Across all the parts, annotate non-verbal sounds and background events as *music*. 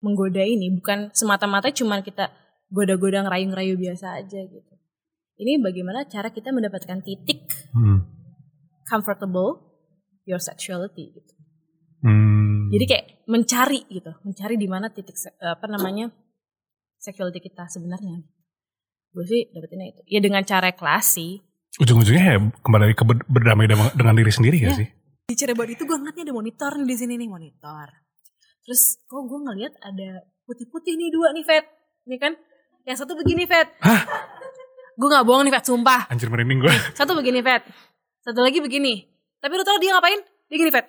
menggoda ini bukan semata-mata cuma kita goda-goda ngerayu-ngerayu biasa aja gitu. Ini bagaimana cara kita mendapatkan titik Hmm. comfortable your sexuality gitu. Hmm. Jadi kayak mencari gitu, mencari di mana titik apa namanya sexuality kita sebenarnya. Gue sih dapetinnya itu. Ya dengan cara klasi. ujung-ujungnya ya kembali ke ber- berdamai dengan, diri sendiri gak Ya. sih? Di Cirebon itu gue ngeliatnya ada monitor nih di sini nih monitor. Terus kok gue ngeliat ada putih-putih nih dua nih Fet. Nih kan, yang satu begini Fet. Hah? Gue gak bohong nih Fet, sumpah. Anjir merinding gue. Satu begini Fet. Satu lagi begini. Tapi lu tau dia ngapain? Dia gini Fet.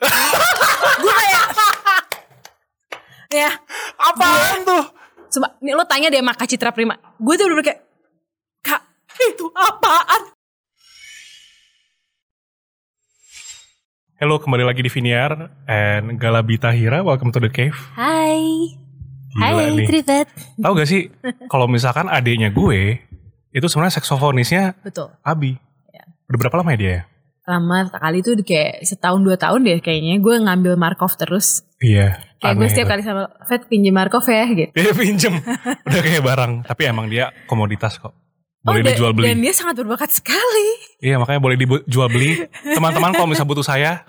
*laughs* gue kayak... ya, Apaan tuh? Coba, nih lo tanya deh sama Kak Citra Prima. Gue tuh bener kayak, Kak, itu apaan? Halo, kembali lagi di Viniar and Galabita Hira. Welcome to the cave. Hai. Gila nih. Trivet. Tahu gak sih kalau misalkan adiknya gue itu sebenarnya saksofonisnya Betul. Abi. Ya. Udah berapa lama ya dia? ya? Lama kali tuh kayak setahun dua tahun deh kayaknya. Gue ngambil Markov terus. Iya. Kayak gue setiap itu. kali sama Fed pinjem Markov ya gitu. Dia pinjem. Udah kayak barang. Tapi emang dia komoditas kok. Boleh Oh, dijual beli. Dan dia sangat berbakat sekali. Iya makanya boleh dijual beli. Teman-teman kalau misalnya butuh saya.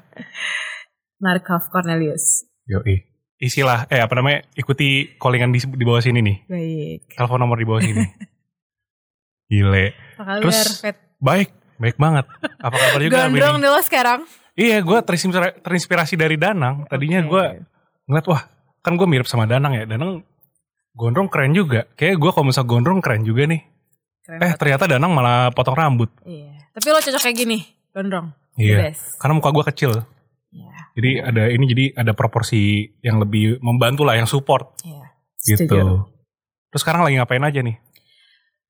Markov Cornelius. Yoi. Isilah. Eh apa namanya. Ikuti callingan di, di bawah sini nih. Baik. Telepon nomor di bawah sini. *laughs* Gile. Apa kabar Terus? Baik. Baik banget. Apa kabar juga Gondrong lo sekarang. Iya gue terinspirasi, dari Danang. Tadinya Oke. gue ngeliat wah kan gue mirip sama Danang ya. Danang gondrong keren juga. Kayak gue kalau misal gondrong keren juga nih. Keren Eh banget. ternyata Danang malah potong rambut. Iya. Tapi lo cocok kayak gini. Gondrong. Iya. best. Karena muka gue kecil. Iya. Jadi ada ini jadi ada proporsi yang lebih membantu lah yang support Iya. gitu. Setuju. Terus sekarang lagi ngapain aja nih?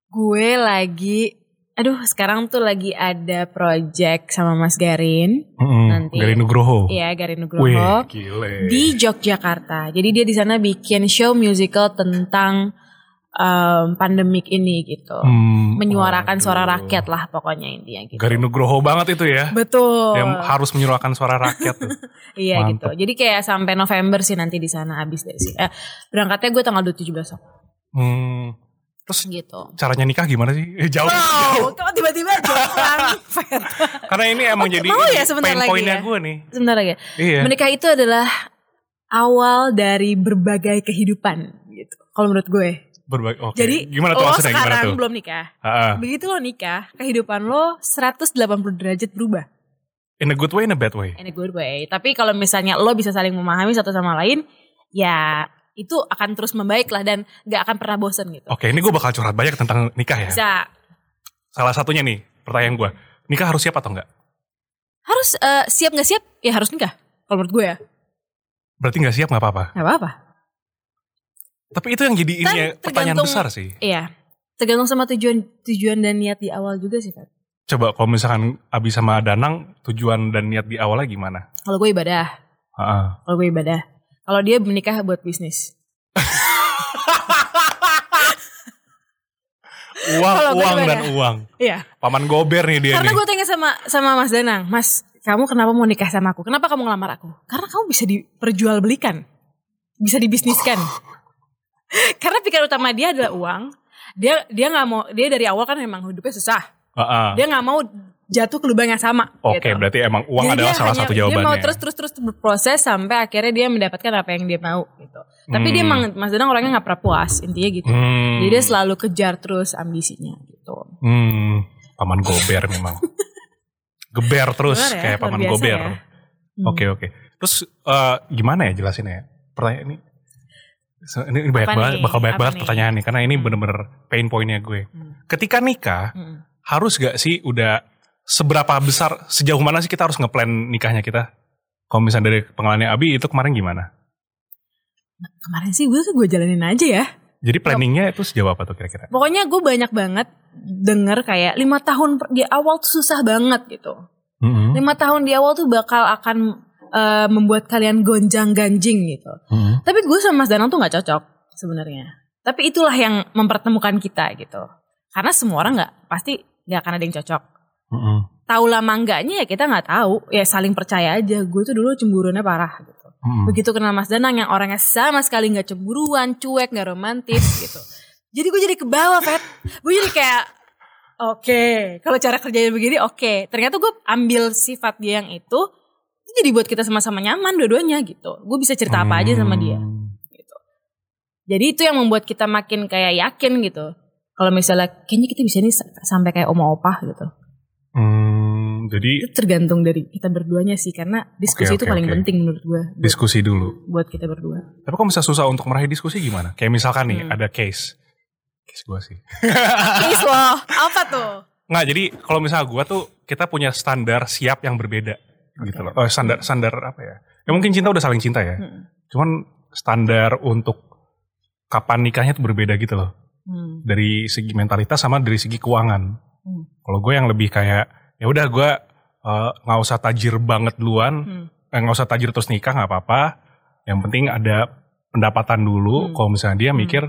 Gue lagi, aduh sekarang tuh lagi ada project sama Mas Garin. Mm-mm, Nanti. Dari Nugroho. Iya, Garin Wih, Nugroho. gile. Di Yogyakarta. Jadi dia di sana bikin show musical tentang em, pandemik ini gitu. Hmm, Menyuarakan suara rakyat lah pokoknya intinya gitu. Garin Nugroho banget itu ya. Betul. Yang harus menyuarakan suara rakyat tuh. *laughs* Iya gitu. Jadi kayak sampai November sih nanti di sana habis dari sini. Eh, berangkatnya gue tanggal 27 besok Hmm. Terus gitu. caranya nikah gimana sih? Eh, jauh. jauh. Wow, kok tiba-tiba jauh *laughs* Karena ini emang Oke, jadi mau ya sebentar lagi ya? gue nih. Sebentar lagi. Iya. Menikah itu adalah awal dari berbagai kehidupan gitu. Kalau menurut gue. Berbagai. Oke. Jadi gimana tuh lo maksudnya? Gimana sekarang tuh? belum nikah. Ah, Begitu lo nikah, kehidupan lo 180 derajat berubah. in a good way, in a bad way. In a good way. Tapi kalau misalnya lo bisa saling memahami satu sama lain, ya itu akan terus membaik lah dan gak akan pernah bosen gitu. Oke, ini gue bakal curhat banyak tentang nikah ya. Bisa Salah satunya nih, pertanyaan gue. Nikah harus siap atau enggak? harus eh, siap nggak siap ya harus nikah. Kalau menurut gue ya Berarti nggak siap nggak apa-apa. nggak apa-apa. Tapi itu yang jadi ini Kan ya, pertanyaan besar sih. Iya. Tergantung sama tujuan tujuan dan niat di awal juga sih Kak. Coba kalau misalkan Abi sama Danang, tujuan dan niat di awalnya gimana? Kalau gue ibadah, Heeh. kalau gue ibadah. Kalau dia menikah buat bisnis. *laughs* Uang, gue uang dan uang. Iya. Paman gober nih dia Karena nih. gue tanya sama sama Mas Danang, Mas, kamu kenapa mau nikah sama aku? Kenapa kamu ngelamar aku? Karena kamu bisa diperjualbelikan, bisa dibisniskan. *laughs* Karena pikiran utama dia adalah uang. Dia dia nggak mau dia dari awal kan memang hidupnya susah. Heeh. Dia nggak mau jatuh ke lubang yang sama. Oke, gitu. berarti emang uang Jadi adalah dia salah hanya- satu jawabannya. Dia mau terus terus terus berproses sampai akhirnya dia mendapatkan apa yang dia mau gitu. Tapi dia Hmm. emang Mas Danang orangnya nggak pernah puas intinya gitu. Hmm. Jadi dia selalu kejar terus ambisinya gitu. Hmm, paman gober memang. *laughs* Geber terus ya, kayak paman gober. ya. Hmm. Oke oke. Terus eh, gimana ya jelasinnya? ya? Pertanyaan ini So, ini ini banyak Apa banget, nih? bakal banyak Apa banget nih? pertanyaan nih karena ini Hmm. bener-bener pain pointnya gue. Hmm. Ketika nikah Hmm. harus gak sih udah seberapa besar sejauh mana sih kita harus ngeplan nikahnya kita? Kalau misalnya dari pengalamannya Abi itu kemarin gimana? Nah, kemarin sih gue gue jalanin aja ya. Jadi planningnya itu sejauh apa tuh kira-kira? Pokoknya gue banyak banget denger kayak lima tahun di awal tuh susah banget gitu. Mm-mm. Lima tahun di awal tuh bakal akan eh, membuat kalian gonjang ganjing gitu. Mm-mm. Tapi gue sama Mas Danang tuh nggak cocok sebenarnya. Tapi itulah yang mempertemukan kita gitu. Karena semua orang nggak pasti nggak akan ada yang cocok. Mm-mm. Tahu lama enggaknya ya kita nggak tahu. Ya saling percaya aja. Gue tuh dulu cemburunya parah gitu. Hmm. Begitu kenal Mas Danang yang orangnya sama sekali nggak cemburuan, cuek, nggak romantis *laughs* gitu. Jadi gue jadi ke bawah, Fet. Gue jadi kayak oke, kalau cara kerjanya begini oke. Ternyata gue ambil sifat dia yang itu, itu jadi buat kita sama-sama nyaman dua-duanya gitu. Gue bisa cerita apa aja sama dia Hmm. gitu. Jadi itu yang membuat kita makin kayak yakin gitu. Kalau misalnya kayaknya kita bisa nih sa- sampai kayak oma opah gitu. Hmm, jadi Itu tergantung dari kita berduanya sih karena diskusi Oke, itu oke, paling oke. penting menurut gue buat, diskusi dulu. buat kita berdua. Tapi kok bisa susah untuk meraih diskusi gimana? Kayak misalkan nih Hmm. ada case. Case gue sih. *laughs* Case loh, apa tuh? Nggak, jadi kalau misalnya gue tuh kita punya standar siap yang berbeda gitu loh. Oh, standar standar apa ya? Ya mungkin cinta udah saling cinta ya. Hmm. Cuman standar untuk kapan nikahnya tuh berbeda gitu loh. Hmm. Dari segi mentalitas sama dari segi keuangan. Hmm. Kalau gue yang lebih kayak ya udah gue eh, nggak usah tajir banget duluan, Hmm. eh, nggak usah tajir terus nikah nggak apa-apa. Yang penting ada pendapatan dulu. Hmm. Kalau misalnya dia Hmm. mikir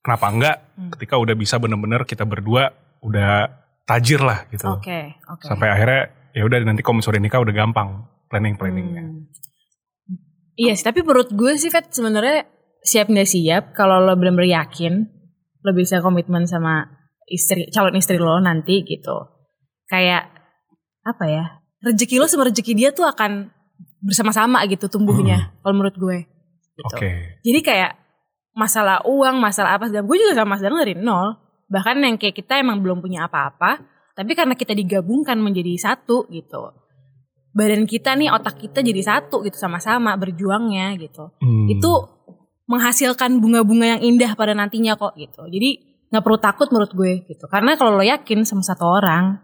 kenapa enggak Hmm. ketika udah bisa bener-bener kita berdua udah tajir lah gitu. Oke, oke. Sampai akhirnya ya udah nanti kalau udah nikah udah gampang planning planningnya. Hmm. Iya sih, tapi menurut gue sih Fet sebenarnya siap nggak siap kalau lo benar-benar yakin lo bisa komitmen sama istri calon istri lo nanti gitu. Kayak apa ya? Rezeki lo sama rezeki dia tuh akan bersama-sama gitu tumbuhnya kalau menurut gue. Gitu. Oke. Jadi kayak masalah uang, masalah apa segala gue juga sama Mas dari nol. Bahkan yang kayak kita emang belum punya apa-apa, tapi karena kita digabungkan menjadi satu gitu. Badan kita nih, otak kita jadi satu gitu sama-sama berjuangnya gitu. Hmm. Itu menghasilkan bunga-bunga yang indah pada nantinya kok gitu. Jadi nggak perlu takut menurut gue gitu. Karena kalau lo yakin sama satu orang,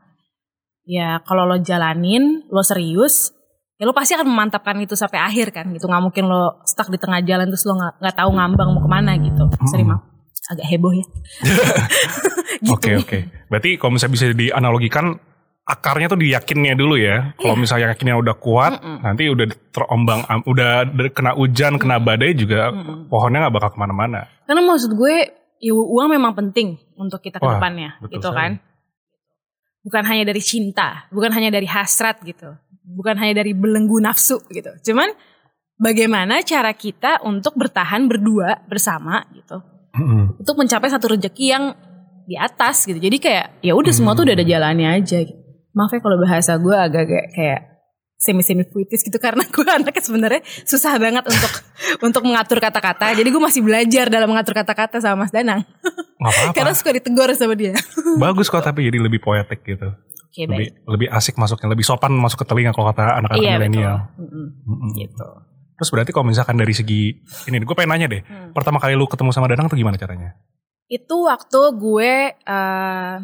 ya kalau lo jalanin, lo serius, ya lo pasti akan memantapkan itu sampai akhir kan gitu. Nggak mungkin lo stuck di tengah jalan terus lo nggak tahu ngambang mau ke mana gitu. Sorry maaf, agak heboh ya. *laughs* gitu. Oke oke. Berarti kalau misalnya bisa dianalogikan akarnya tuh diyakinnya dulu ya. Kalau Iya. misalnya yakinnya udah kuat, Mm-mm. nanti udah terombang, udah kena hujan, kena badai juga Mm-mm. pohonnya nggak bakal ke mana-mana. Karena maksud gue, ya uang memang penting untuk kita ke depannya, gitu sekali. kan. Bukan hanya dari cinta, bukan hanya dari hasrat gitu, bukan hanya dari belenggu nafsu gitu. Cuman bagaimana cara kita untuk bertahan berdua bersama gitu, Mm-mm. untuk mencapai satu rezeki yang di atas gitu. Jadi kayak ya udah semua tuh udah ada jalannya aja. Gitu. Maaf ya kalau bahasa gue agak-agak kayak semi-semi puitis gitu *laughs* karena gue anaknya sebenarnya susah banget untuk *laughs* untuk mengatur kata-kata. Jadi gue masih belajar dalam mengatur kata-kata sama Mas Danang. Nggak apa-apa. *laughs* Karena suka ditegur sama dia. Bagus kok tapi jadi lebih poetik gitu. Oke Lebih lebih asik masuknya, lebih sopan masuk ke telinga kalau kata anak-anak Iya milenial. Mm-mm, Mm-mm. Gitu. Terus berarti kalau misalkan dari segi ini, gue pengen nanya deh. Hmm. Pertama kali lu ketemu sama Danang tuh gimana caranya? Itu waktu gue eh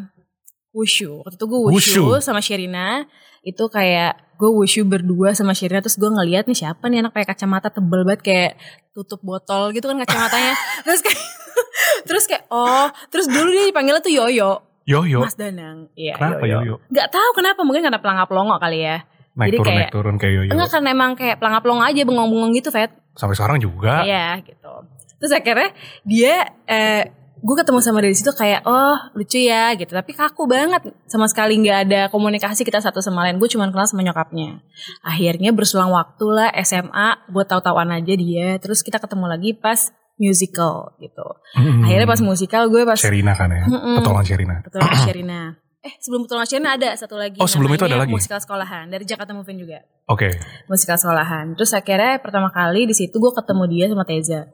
wushu. Waktu itu gue wushu, Wushu? sama Sherina. Itu kayak gue wushu berdua sama Sherina. Terus gue ngeliat nih siapa nih anak pakai kacamata tebel banget kayak tutup botol gitu kan kacamatanya. *laughs* terus kayak *laughs* terus kayak oh terus dulu dia dipanggilnya tuh Yoyo. Yo yo. Mas Danang. Iya Kenapa yo yo? Gak tahu kenapa mungkin karena pelangap longo kali ya. Naik Jadi turun kayak- naik turun kayak yo yo. Enggak kan emang kayak pelangap longo aja bengong-bengong gitu Fet. Sampai sekarang juga. Iya gitu. Terus akhirnya dia eh, gue ketemu sama dari situ kayak oh lucu ya gitu. Tapi kaku banget sama sekali nggak ada komunikasi kita satu sama lain. Gue cuma kenal sama nyokapnya. Akhirnya berselang waktu lah SMA gue tahu-tahuan aja dia. Terus kita ketemu lagi pas musical gitu. Mm-mm. Akhirnya pas musical gue pas Sherina kan ya. Mm-mm. Petualangan Sherina. Petualangan Sherina. Eh sebelum Petualangan Sherina ada satu lagi. Oh, sebelum itu ada lagi? Musikal sekolahan dari Jakarta Moving juga Oke. musikal sekolahan. Terus akhirnya pertama kali di situ gue ketemu dia sama Teza.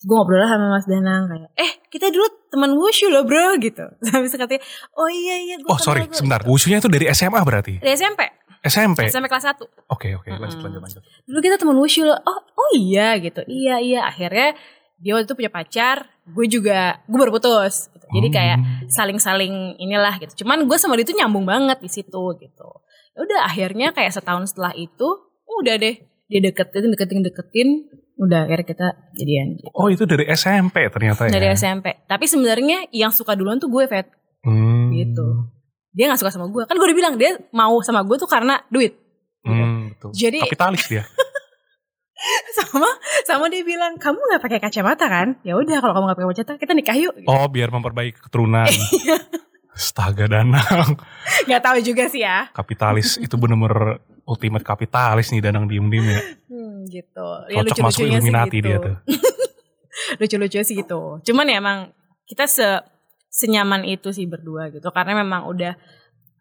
Gue ngobrol lah sama Mas Danang kayak, eh kita dulu teman wushu loh bro gitu. *laughs* Sampai katanya, oh iya iya gue Oh sorry, sebentar. Wushunya itu dari SMA berarti? Dari SMP, SMP? SMP kelas 1. Oke oke, lanjut Mm-mm. lanjut lanjut. Dulu kita teman wushu loh, oh, oh iya gitu. Iya iya, akhirnya dia waktu itu punya pacar, gue juga, gue baru putus. Gitu. Jadi Hmm. kayak saling-saling inilah gitu. Cuman gue sama dia tuh nyambung banget di situ gitu. Ya udah akhirnya kayak setahun setelah itu, udah deh dia deketin deketin deketin, udah akhirnya kita jadian. Gitu. Oh itu dari SMP ternyata ya? Dari SMP. Tapi sebenarnya yang suka duluan tuh gue, Fet. Hmm. Gitu. Dia gak suka sama gue. Kan gue udah bilang dia mau sama gue tuh karena duit. Hmm, betul. Jadi- Kapitalis dia. *laughs* *laughs* sama sama dia bilang kamu nggak pakai kacamata kan? Ya udah kalau kamu nggak pakai kacamata kita nikah yuk. Gitu. Oh biar memperbaiki keturunan. *laughs* Iya. Astaga Danang. *laughs* Gak tahu juga sih ya. Kapitalis itu bener-bener ultimate kapitalis nih Danang diem-diem ya. Hmm. Hmm, gitu. Ya Cocok masuk lucu-lucunya sih Illuminati gitu. dia tuh. Lucu-lucu sih gitu. Cuman ya emang kita se senyaman itu sih berdua gitu. Karena memang udah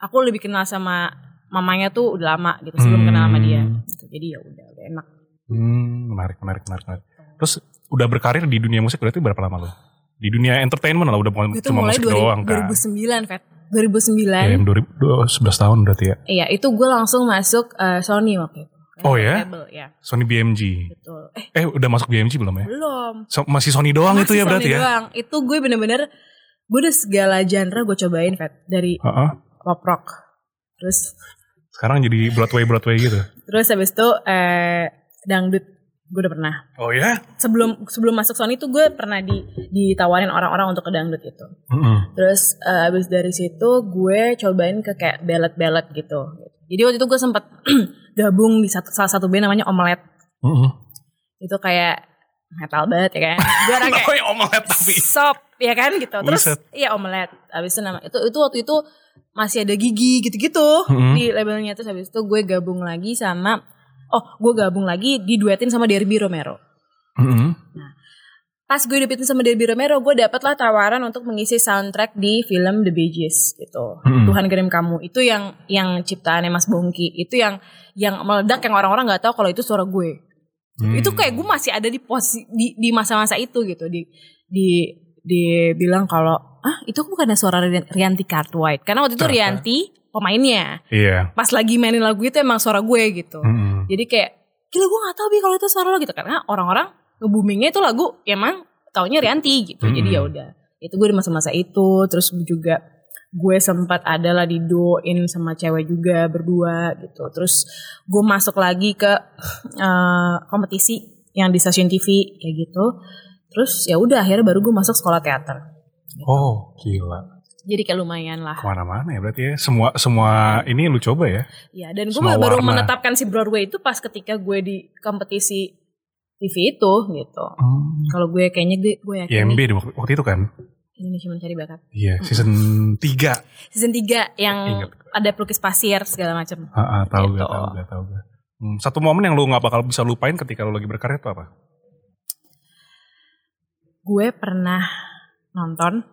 aku lebih kenal sama mamanya tuh udah lama gitu sebelum Hmm. kenal sama dia. Gitu. Jadi ya udah udah enak. Hmm, menarik, menarik, menarik, menarik. Terus udah berkarir di dunia musik berarti berapa lama lo? Di dunia entertainment lah udah bukan cuma mulai musik 2000, doang kan. 2009, Fet. 2009. Ya, yang 2000, 11 tahun berarti ya. Iya, itu gue langsung masuk eh, Sony waktu itu. Oh ya? Label, ya, Sony BMG. betul. Eh, Eh udah masuk BMG belum ya? belum. So- masih Sony doang itu Masih ya berarti Sony ya? doang. Itu gue bener-bener gue udah segala genre gue cobain, Fet. Dari Heeh. pop rock. Terus Sekarang jadi Broadway Broadway gitu. terus habis itu eh dangdut gue udah pernah. Oh ya? Sebelum sebelum masuk Sony tuh gue pernah di ditawarin orang-orang untuk ke dangdut itu. Heeh. Terus eh, abis dari situ gue cobain ke kayak ballad-ballad gitu. Jadi waktu itu gue sempat *clears throat* gabung di satu, salah satu band namanya Omelet. Heeh. Itu kayak metal banget ya kan. Gue orang *laughs* kayak omelet tapi. sop ya kan gitu. Terus iya Omelet. Abis itu nama itu itu waktu itu masih ada gigi gitu-gitu Mm-mm. di labelnya terus habis itu gue gabung lagi sama oh gue gabung lagi diduetin sama Derby Romero. Heeh. Pas gue diduetin sama Derby Romero, gue dapet lah tawaran untuk mengisi soundtrack di film The Bee Gees gitu. Mm-mm. Tuhan kirim kamu itu yang yang ciptaannya Mas Bongki itu yang yang meledak yang orang-orang nggak tahu kalau itu suara gue. Hmm. Itu kayak gue masih ada di posisi di di masa-masa itu gitu di di dibilang kalau ah itu bukan suara Rian- Rianti Cartwright karena waktu itu. Rianti pemainnya Iya. pas lagi mainin lagu itu emang suara gue gitu. Heeh. Jadi kayak gila gue gak tahu bi kalau itu suara lo gitu karena orang-orang nge-boomingnya itu lagu emang taunya Rianti gitu. Jadi Hmm. ya udah. Itu gue di masa-masa itu terus juga gue sempat adalah didoin sama cewek juga berdua gitu. Terus gue masuk lagi ke eh, kompetisi yang di stasiun TV kayak gitu. Terus ya udah akhirnya baru gue masuk sekolah teater. Oh gila. Jadi kayak lumayan lah. Ke mana-mana ya berarti ya. Semua semua ini lu coba ya. Ya, dan gue baru warna. menetapkan si Broadway itu pas ketika gue di kompetisi TV itu gitu. Hmm. Kalau gue kayaknya gue, gue yakin IMB di waktu, waktu itu kan. Indonesia Mencari Bakat. Iya, season 3. Season 3 yang Ingat. ada pelukis pasir segala macam. Heeh, tahu Gitu. gak, tahu gak, tahu gak. Hmm, satu momen yang lu nggak bakal bisa lupain ketika lu lagi berkarya itu apa? Gue pernah nonton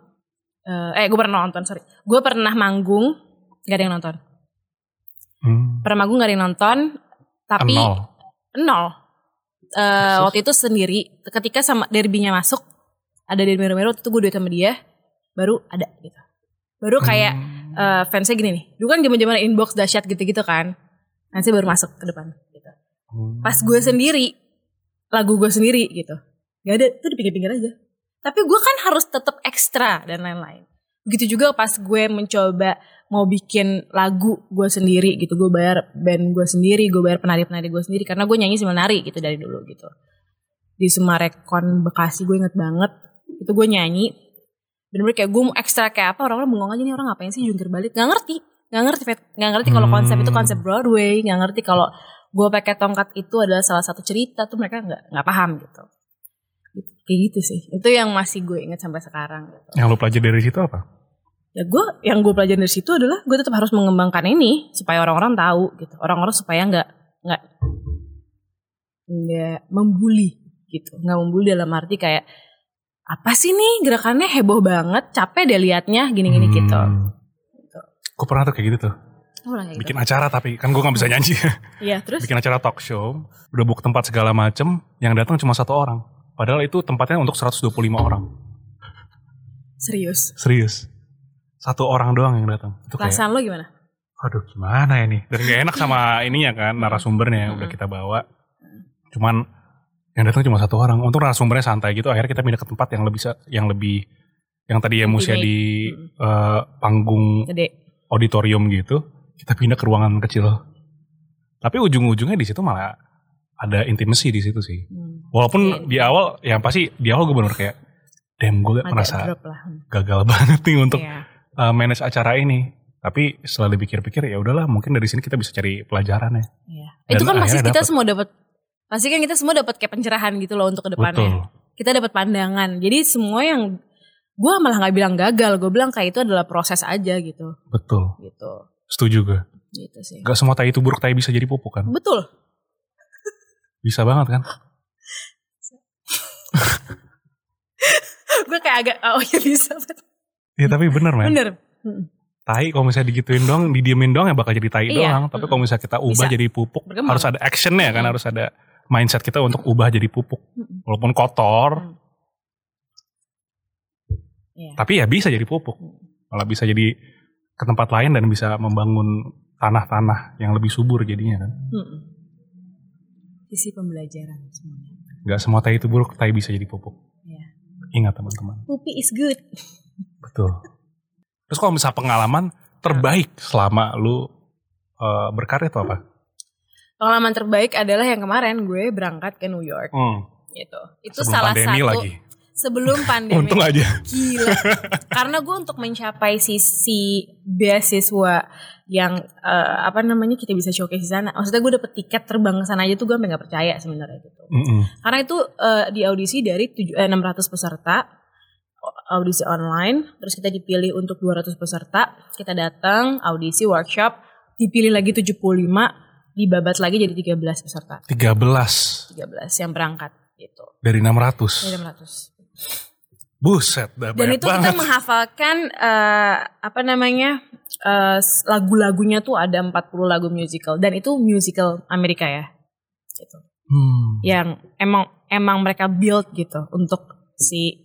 eh eh, gue pernah nonton, sorry. Gue pernah manggung gak ada yang nonton. Hmm. Pernah manggung gak ada yang nonton, tapi Nol. nol. Eh, Terus? waktu itu sendiri ketika sama derbynya masuk ada derby Romero waktu itu gue duet sama dia baru ada gitu baru kayak Hmm. eh, fansnya gini nih dulu kan zaman zaman inbox dahsyat gitu-gitu kan fansnya baru masuk ke depan gitu Hmm. pas gue sendiri lagu gue sendiri gitu gak ada itu di pinggir-pinggir aja tapi gue kan harus tetap ekstra dan lain-lain. Begitu juga pas gue mencoba mau bikin lagu gue sendiri gitu. Gue bayar band gue sendiri gue bayar penari-penari gue sendiri. Karena gue nyanyi sambil nari gitu dari dulu gitu. Di Sumarekon Bekasi gue inget banget. Itu gue nyanyi. Bener-bener kayak gue mau ekstra kayak apa orang-orang bengong aja nih orang ngapain sih jungkir balik? Nggak ngerti. Nggak ngerti nggak ngerti kalau konsep itu Hmm. konsep Broadway. Nggak ngerti kalau gue pakai tongkat itu adalah salah satu cerita. Tuh mereka nggak nggak paham Gitu. Kayak gitu sih itu yang masih gue inget sampai sekarang gitu. Yang lu pelajari dari situ apa? ya gue yang gue pelajarin dari situ adalah gue tetap harus mengembangkan ini supaya orang-orang tahu gitu orang-orang supaya nggak nggak nggak membuli gitu nggak membuli dalam arti kayak apa sih nih gerakannya heboh banget capek deh liatnya gini-gini gitu Hmm. Gue pernah tuh kayak gitu tuh. Kayak Bikin acara tapi kan gue gak bisa nyanyi. gitu. Iya terus Bikin acara talk show. Udah book tempat segala macem. Yang datang cuma satu orang. Padahal itu tempatnya untuk 125 orang. serius Serius. Satu orang doang yang datang. Itu kayak, perasaan lo gimana aduh gimana ini. Dan gak enak sama *laughs* ininya kan, narasumbernya yang udah kita bawa. Cuman yang datang cuma satu orang. Untuk narasumbernya santai gitu, akhirnya kita pindah ke tempat yang lebih yang lebih yang tadi ya musia di eh, panggung gede auditorium gitu, kita pindah ke ruangan kecil. Tapi ujung-ujungnya di situ malah ada intimacy di situ sih. Hmm. Walaupun Iya, di awal, yang pasti di awal gue bener kayak, damn gue agak merasa gagal *laughs* banget nih untuk Iya. uh, manage acara ini. Tapi setelah dipikir-pikir ya udahlah, mungkin dari sini kita bisa cari pelajaran ya. Iya. Dan itu kan pasti kita dapet. semua dapat pasti kan kita semua dapat kayak pencerahan gitu loh untuk ke depannya Betul. kita dapat pandangan. Jadi semua yang gue malah nggak bilang gagal, gue bilang kayak itu adalah proses aja gitu, Betul. gitu, Setuju gue. gitu sih. Gak semua tai itu buruk, tai bisa jadi pupuk kan. Betul, Bisa banget kan? *laughs* gue kayak agak oh ya bisa Iya tapi bener men. bener Mm. Tai kalau misalnya digituin doang, didiemin doang ya bakal jadi tai Iya. doang. Tapi kalau misalnya kita ubah Bisa. jadi pupuk, Berkembang. harus ada actionnya kan, Mm. harus ada mindset kita untuk ubah jadi pupuk. Walaupun kotor, Mm. Iya. tapi ya bisa jadi pupuk. Malah bisa jadi ke tempat lain dan bisa membangun tanah-tanah yang lebih subur jadinya kan. Mm-mm. Sisi pembelajaran semuanya. Gak semua tai itu buruk, tai bisa jadi pupuk. Iya. Ingat teman-teman. Pupi is good. *laughs* Betul. Terus kalau misalnya pengalaman terbaik selama lu eh, berkarya itu apa? Pengalaman terbaik adalah yang kemarin gue berangkat ke New York Hmm, gitu. Itu sebelum salah pandemi satu lagi. sebelum *laughs* pandemi. Untung aja. Gila. Karena gue untuk mencapai sisi beasiswa yang eh, apa namanya kita bisa showcase di sana. Maksudnya gue dapet tiket terbang ke sana aja tuh gue sampai nggak percaya sebenarnya gitu. Mm-mm. Karena itu eh, di audisi dari tujuh- eh, 600 peserta audisi online, terus kita dipilih untuk 200 peserta, kita datang audisi workshop, dipilih lagi 75, dibabat lagi jadi 13 peserta. 13 13 yang berangkat gitu. dari 600. Dari 600. Buset, dah Dan itu banget. kita menghafalkan eh, apa namanya eh, lagu-lagunya tuh ada 40 lagu musical dan itu musical Amerika ya. Gitu. Hmm. Yang emang emang mereka build gitu untuk si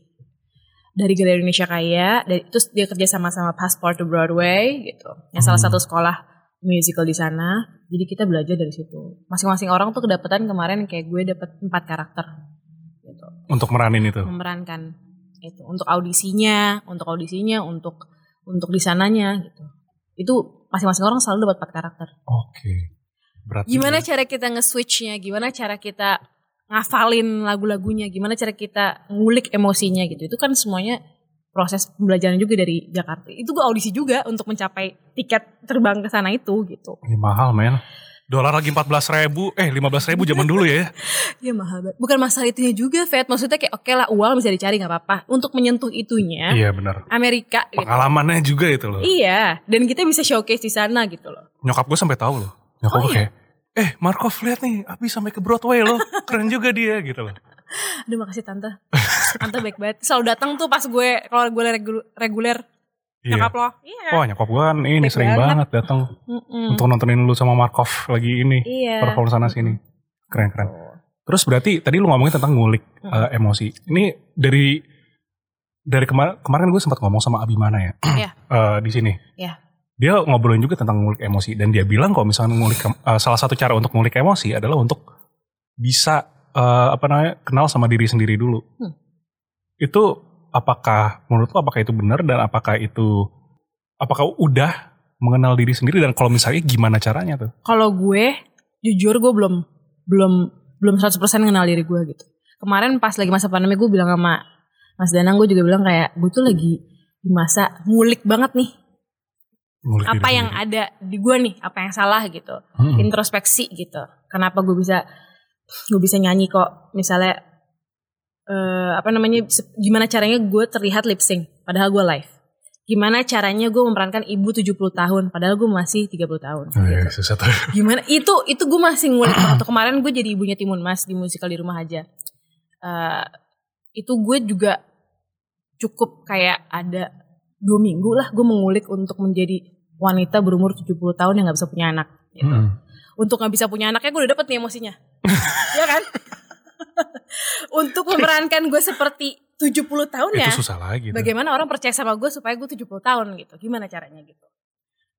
dari Galeri Indonesia Kaya, dari terus dia kerja sama sama Passport to Broadway gitu. Yang salah Hmm. satu sekolah musical di sana. Jadi kita belajar dari situ. Masing-masing orang tuh kedapatan kemarin kayak gue dapet empat karakter gitu Untuk meranin itu. memerankan itu untuk audisinya, untuk audisinya, untuk untuk di sananya gitu. Itu masing-masing orang selalu dapat empat karakter. Oke. Berat. Gimana juga. cara kita nge-switchnya? Gimana cara kita ngafalin lagu-lagunya? Gimana cara kita ngulik emosinya gitu? Itu kan semuanya proses pembelajaran juga dari Jakarta. Itu gue audisi juga untuk mencapai tiket terbang ke sana itu gitu. Ini mahal men. Dolar lagi 14 ribu, eh 15 ribu zaman dulu ya. *laughs* Ya mahal banget. Bukan masalah itunya juga, Fed. Maksudnya kayak oke lah uang bisa dicari nggak apa-apa. Untuk menyentuh itunya, Iya benar. Amerika gitu. Pengalamannya juga itu loh. Iya, dan kita bisa showcase di sana gitu loh. Nyokap gue sampai tahu loh. Nyokap Oh, gue iya? kayak, eh Markov lihat nih, Abi sampai ke Broadway loh. Keren juga dia gitu loh. *laughs* Aduh makasih tante. Tante baik banget. Selalu datang tuh pas gue kalau gue regu- reguler Iya. nyokap lo. Iya. Wah nyokap gue kan ini Baik sering banget. banget datang untuk nontonin lu sama Markov lagi ini. Iya. Perform sana sini. Keren keren. Terus berarti tadi lu ngomongin tentang ngulik eh, emosi. Ini dari dari kemarin kemarin gue sempat ngomong sama Abimana ya Iya. *clears throat* eh, di sini. Iya. Dia ngobrolin juga tentang ngulik emosi dan dia bilang kalau misalnya ngulik eh, salah satu cara untuk ngulik emosi adalah untuk bisa eh, apa namanya kenal sama diri sendiri dulu. Hmm. Itu apakah menurut lo apakah itu benar dan apakah itu apakah udah mengenal diri sendiri dan kalau misalnya gimana caranya tuh? Kalau gue jujur gue belum belum belum 100% kenal diri gue gitu. Kemarin pas lagi masa pandemi gue bilang sama Mas Danang gue juga bilang kayak gue tuh lagi di masa ngulik banget nih Ngulik apa yang sendiri. ada di gue nih apa yang salah gitu Hmm. introspeksi gitu kenapa gue bisa gue bisa nyanyi kok misalnya eh apa namanya gimana caranya gue terlihat lip sync padahal gue live gimana caranya gue memerankan ibu 70 tahun padahal gue masih 30 tahun Oh, iya, gitu. susah tuh. gimana itu itu gue masih ngulik Tuh kemarin gue jadi ibunya Timun Mas di musikal di rumah aja Eh, itu gue juga cukup kayak ada dua minggu lah gue mengulik untuk menjadi wanita berumur 70 tahun yang nggak bisa punya anak gitu Mm-mm. untuk nggak bisa punya anaknya gue udah dapet nih emosinya *laughs* ya kan *laughs* untuk memerankan gue seperti 70 tahun ya Itu susah lagi. tuh. bagaimana orang percaya sama gue supaya gue 70 tahun gitu gimana caranya gitu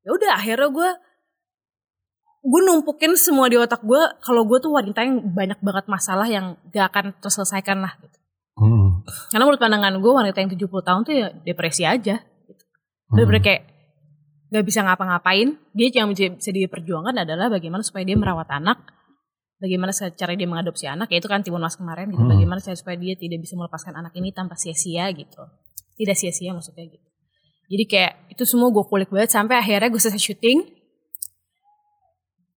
ya udah akhirnya gue gue numpukin semua di otak gue kalau gue tuh wanita yang banyak banget masalah yang gak akan terselesaikan lah gitu Mm-mm. karena menurut pandangan gue wanita yang 70 tahun tuh ya depresi aja Mm. bener-bener kayak gak bisa ngapa-ngapain dia yang bisa, bisa dia perjuangkan adalah bagaimana supaya dia merawat anak bagaimana cara dia mengadopsi anak ya itu kan Timun Mas kemarin gitu. Hmm. bagaimana cara supaya dia tidak bisa melepaskan anak ini tanpa sia-sia gitu. Tidak sia-sia maksudnya gitu. Jadi kayak itu semua gue kulik banget sampai akhirnya gue selesai syuting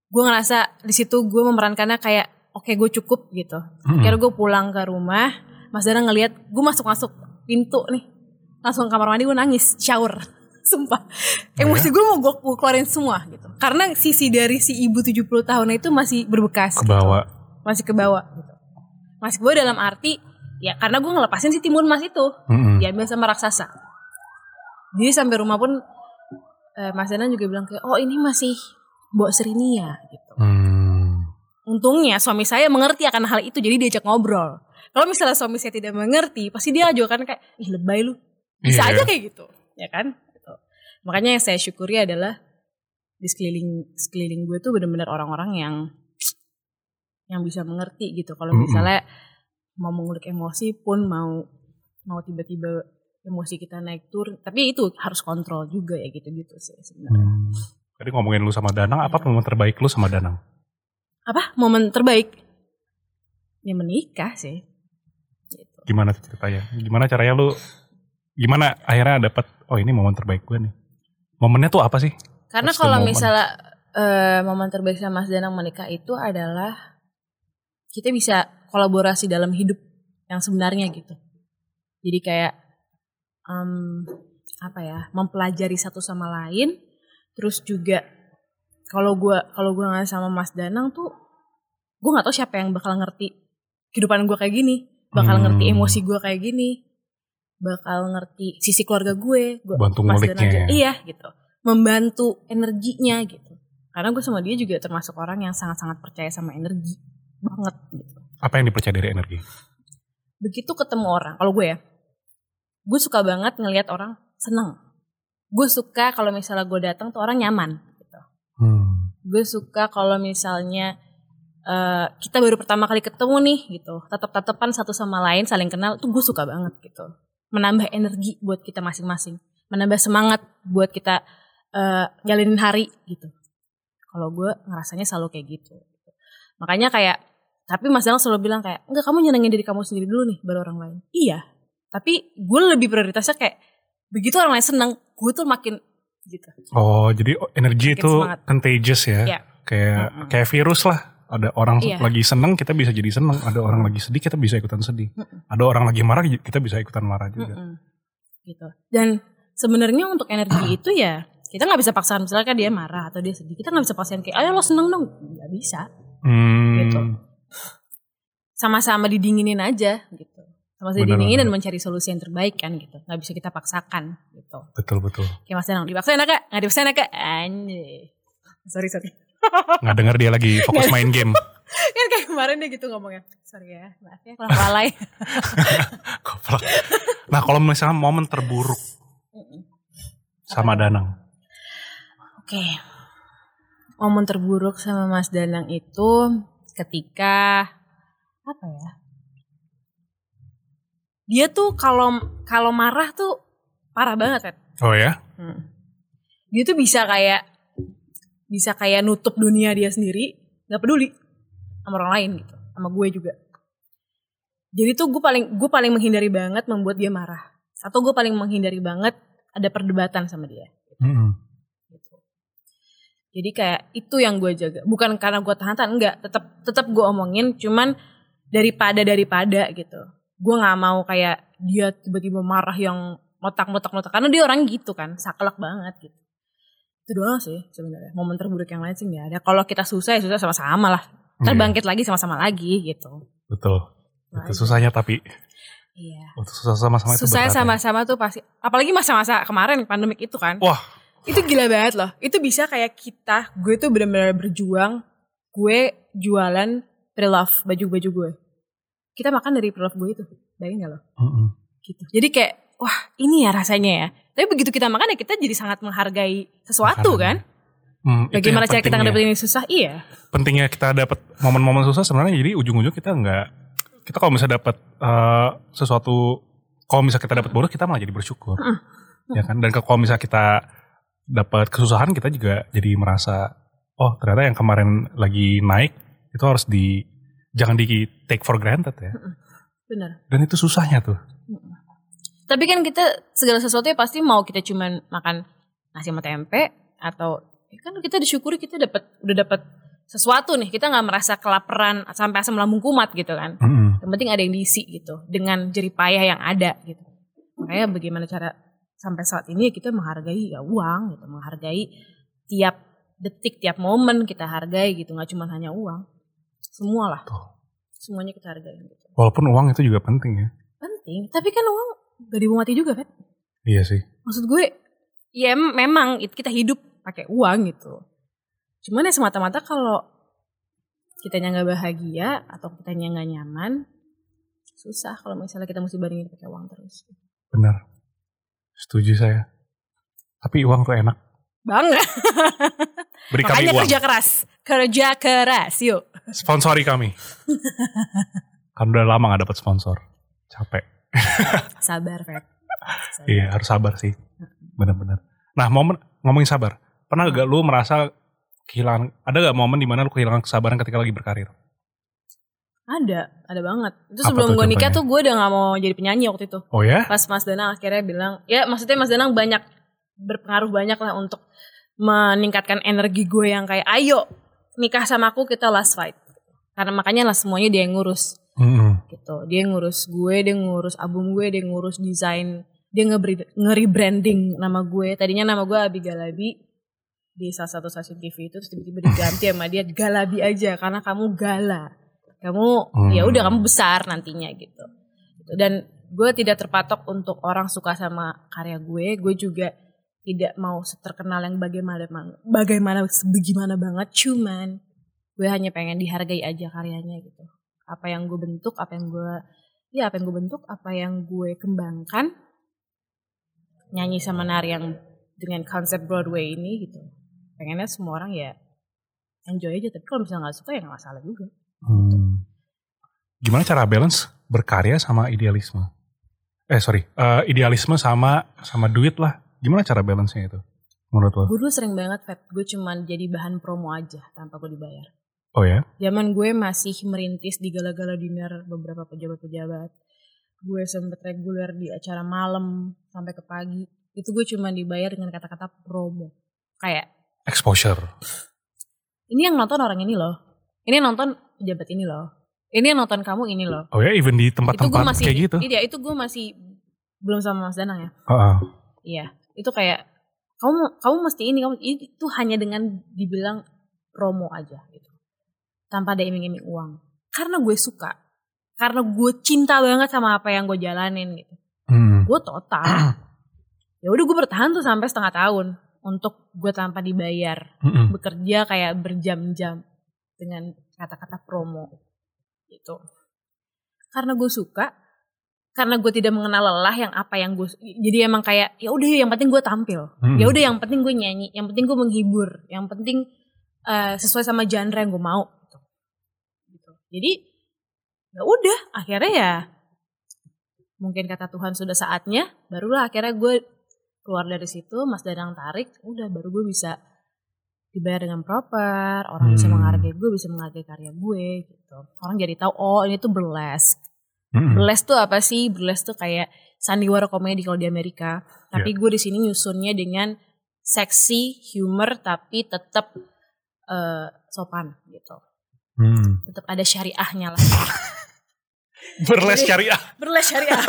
gue ngerasa di situ gue memerankannya kayak oke gue cukup gitu. Mm-mm. akhirnya gue pulang ke rumah Mas Dana ngelihat gue masuk-masuk pintu nih. Langsung ke kamar mandi gue nangis shower sumpah emosi gue mau gue keluarin semua gitu karena sisi dari si ibu 70 tahun itu masih berbekas Kebawa. masih ke bawah gitu masih bawah dalam arti ya karena gue ngelepasin si timun mas itu Mm-mm. diambil sama raksasa jadi sampai rumah pun eh, Mas Danang juga bilang kayak oh ini masih Mbok Serini ya gitu Hmm. untungnya suami saya mengerti akan hal itu jadi diajak ngobrol kalau misalnya suami saya tidak mengerti pasti dia juga kan kayak ih lebay lu bisa Iya. aja kayak gitu ya kan Gitu. Makanya yang saya syukuri adalah di sekeliling sekeliling gue tuh benar-benar orang-orang yang yang bisa mengerti gitu kalau misalnya mau mengulik emosi pun mau mau tiba-tiba emosi kita naik turun tapi itu harus kontrol juga ya gitu-gitu sih sebenarnya Hmm. Tadi ngomongin lu sama Danang, apa momen terbaik lu sama Danang? apa momen terbaik ya menikah sih gitu. Gimana ceritanya? Gimana caranya lu? Gimana akhirnya dapet? Oh ini momen terbaik gue nih. Momennya tuh apa sih? karena What's kalau misalnya eh, momen terbaik sama Mas Danang menikah itu adalah kita bisa kolaborasi dalam hidup yang sebenarnya gitu jadi kayak em, apa ya mempelajari satu sama lain terus juga kalau gua kalau gua nggak sama Mas Danang tuh gue nggak tahu siapa yang bakal ngerti kehidupan gue kayak gini bakal Hmm. ngerti emosi gue kayak gini bakal ngerti sisi keluarga gue gua, Bantu nguliknya. ya. iya gitu. Membantu energinya gitu. Karena gue sama dia juga termasuk orang yang sangat-sangat percaya sama energi banget gitu. Apa yang dipercaya dari energi? begitu ketemu orang kalau gue ya gue suka banget ngelihat orang seneng. Gue suka kalau misalnya gue datang tuh orang nyaman gitu. Hmm. gue suka kalau misalnya eh, kita baru pertama kali ketemu nih gitu. Tetap tatapan satu sama lain saling kenal tuh gue suka banget gitu menambah energi buat kita masing-masing menambah semangat buat kita eh, jalanin hari gitu kalau gue ngerasanya selalu kayak gitu makanya kayak tapi Mas Danang selalu bilang kayak enggak kamu nyenengin diri kamu sendiri dulu nih baru orang lain iya tapi gue lebih prioritasnya kayak begitu orang lain seneng gue tuh makin gitu Oh jadi energi Makin itu semangat. contagious ya? Iya. Kayak Mm-mm. kayak virus lah. Ada orang Iya. lagi seneng kita bisa jadi seneng. Ada orang lagi sedih kita bisa ikutan sedih. Mm-mm. Ada orang lagi marah kita bisa ikutan marah juga. Mm-mm. gitu dan sebenarnya untuk energi *clears throat* itu ya kita nggak bisa paksakan misalnya dia marah atau dia sedih kita nggak bisa paksain kayak ayo lo seneng dong nggak bisa Hmm. Gitu. sama-sama didinginin aja gitu sama-sama didinginin dan mencari solusi yang terbaik kan gitu nggak bisa kita paksakan gitu Betul betul. kayak mas Danang dipaksain kak nggak dipaksain kak anjay sorry sorry Nggak dengar dia lagi fokus main game. *laughs* kan kayak kemarin dia gitu ngomongnya sorry ya maaf ya lalai *laughs* Goblok. nah kalau misalnya momen terburuk sama Danang. Oke. Momen terburuk sama Mas Danang itu ketika apa ya? Dia tuh kalau kalau marah tuh parah banget, Ted. Oh ya? Hmm. Dia tuh bisa kayak bisa kayak nutup dunia dia sendiri, nggak peduli sama orang lain gitu, sama gue juga. Jadi tuh gue paling gue paling menghindari banget membuat dia marah. Atau gue paling menghindari banget ada perdebatan sama dia. Gitu. Jadi kayak itu yang gue jaga. Bukan karena gue tahan-tahan, enggak. Tetap tetap gue omongin, cuman daripada daripada gitu. Gue nggak mau kayak dia tiba-tiba marah yang motak-motak-motak karena dia orang gitu kan, saklek banget gitu. Itu doang sih sebenarnya. Momen terburuk yang lain sih nggak ada. Kalau kita susah ya susah sama-sama lah. Ntar Iya, bangkit lagi sama-sama lagi gitu. Betul. Itu Itu susahnya tapi Iya. waktu susah sama-sama berat ya. sama-sama tuh pasti. Apalagi masa-masa kemarin pandemik itu kan. Wah. itu gila banget loh. Itu bisa kayak kita, gue tuh benar-benar berjuang. Gue jualan pre-love baju-baju gue. Kita makan dari pre-love gue itu. Bayangin gak lo? Mm-mm. Gitu. Jadi kayak, wah ini ya rasanya ya. Tapi begitu kita makan ya kita jadi sangat menghargai sesuatu Makanan. kan. Hmm, Bagaimana cara kita ngedapetin ini susah? Iya. pentingnya kita dapat momen-momen susah sebenarnya jadi ujung-ujung kita nggak kita kalau misalnya dapat eh, sesuatu kalau misalnya kita dapat bonus kita malah jadi bersyukur Mm. ya kan dan kalau misalnya kita dapat kesusahan kita juga jadi merasa oh ternyata yang kemarin lagi naik itu harus di jangan di take for granted ya Bener. dan itu susahnya tuh Tapi kan kita segala sesuatu ya pasti mau kita cuman makan nasi sama tempe atau ya kan kita disyukuri kita dapat udah dapat sesuatu nih kita nggak merasa kelaparan sampai asam lambung kumat gitu kan Mm-mm. yang penting ada yang diisi gitu dengan jerih payah yang ada gitu makanya bagaimana cara sampai saat ini ya kita menghargai ya uang gitu menghargai tiap detik tiap momen kita hargai gitu nggak cuma hanya uang semua lah Tuh. semuanya kita hargain gitu Walaupun uang itu juga penting ya. penting tapi kan uang gak dibawa mati juga kan Iya sih. maksud gue ya em- memang it- kita hidup pakai uang gitu cuman ya semata-mata kalau kitanya nggak bahagia atau kitanya nggak nyaman susah kalau misalnya kita mesti bandingin pakai uang terus Benar. Setuju saya. Tapi uang tuh enak. banget Beri kami makanya uang. kerja keras kerja keras yuk Sponsori kami. *laughs* kan udah lama gak dapet sponsor. Capek. Sabar Feb Sabar. Iya harus sabar sih. Bener-bener. Nah momen ngomongin sabar. Pernah gak lu merasa kehilangan, ada gak momen di mana lu kehilangan kesabaran ketika lagi berkarir? ada ada banget itu Apa sebelum gue nikah tuh gue udah nggak mau jadi penyanyi waktu itu Oh ya? pas Mas Danang akhirnya bilang ya maksudnya Mas Danang banyak berpengaruh banyak lah untuk meningkatkan energi gue yang kayak ayo nikah sama aku kita last fight karena makanya lah semuanya dia yang ngurus Mm-mm. gitu. Dia ngurus gue dia ngurus album gue dia ngurus desain dia nge- nge-rebranding nama gue. Tadinya nama gue Abi Galabi di salah satu stasiun TV itu terus tiba-tiba diganti sama dia Galabi aja karena kamu gala. Kamu Hmm. ya udah kamu besar nantinya gitu. Dan gue tidak terpatok untuk orang suka sama karya gue. Gue juga tidak mau terkenal yang bagaimana bagaimana sebagaimana banget cuman gue hanya pengen dihargai aja karyanya gitu apa yang gue bentuk apa yang gue ya apa yang gue bentuk apa yang gue kembangkan nyanyi sama nari yang dengan konsep Broadway ini gitu pengennya semua orang ya enjoy aja tapi kalau misalnya nggak suka ya nggak masalah juga Hmm. Gimana cara balance berkarya sama idealisme? Eh sorry, eh, idealisme sama sama duit lah. Gimana cara balance-nya itu? Menurut lo? gue dulu sering banget Fat gue cuman jadi bahan promo aja tanpa gue dibayar Oh ya? zaman gue masih merintis di gala-gala dinner beberapa pejabat-pejabat. Gue sempet reguler di acara malam sampai ke pagi. Itu gue cuma dibayar dengan kata-kata promo. Kayak Exposure. ini yang nonton orang ini loh. Ini yang nonton pejabat ini loh. Ini yang nonton kamu ini loh. Oh ya, even di tempat-tempat masih kayak gitu. iya itu gue masih belum sama Mas Danang ya. Heeh. iya. Itu kayak kamu kamu mesti ini kamu itu hanya dengan dibilang promo aja gitu tanpa ada iming-iming uang karena gue suka karena gue cinta banget sama apa yang gue jalanin gitu Hmm. gue total *clears throat* ya udah gue bertahan tuh sampai setengah tahun untuk gue tanpa dibayar Mm-mm. bekerja kayak berjam-jam dengan kata-kata promo gitu karena gue suka karena gue tidak mengenal lelah yang apa yang gue jadi emang kayak ya udah yang penting gue tampil Mm-mm. ya udah yang penting gue nyanyi yang penting gue menghibur yang penting eh, sesuai sama genre yang gue mau. Jadi ya udah akhirnya ya mungkin kata Tuhan sudah saatnya barulah akhirnya gue keluar dari situ Mas Danang tarik udah baru gue bisa dibayar dengan proper orang bisa Hmm. menghargai gue bisa menghargai karya gue gitu orang jadi tahu oh ini tuh burlesque Mm-mm. Burlesque tuh apa sih? Burlesque tuh kayak sandiwara komedi kalau di Amerika. Tapi gue di sini nyusunnya dengan seksi, humor, tapi tetap eh, sopan gitu. Hmm. Tetap ada syariahnya lah. *laughs* Berles syariah. Burlesque *laughs* syariah.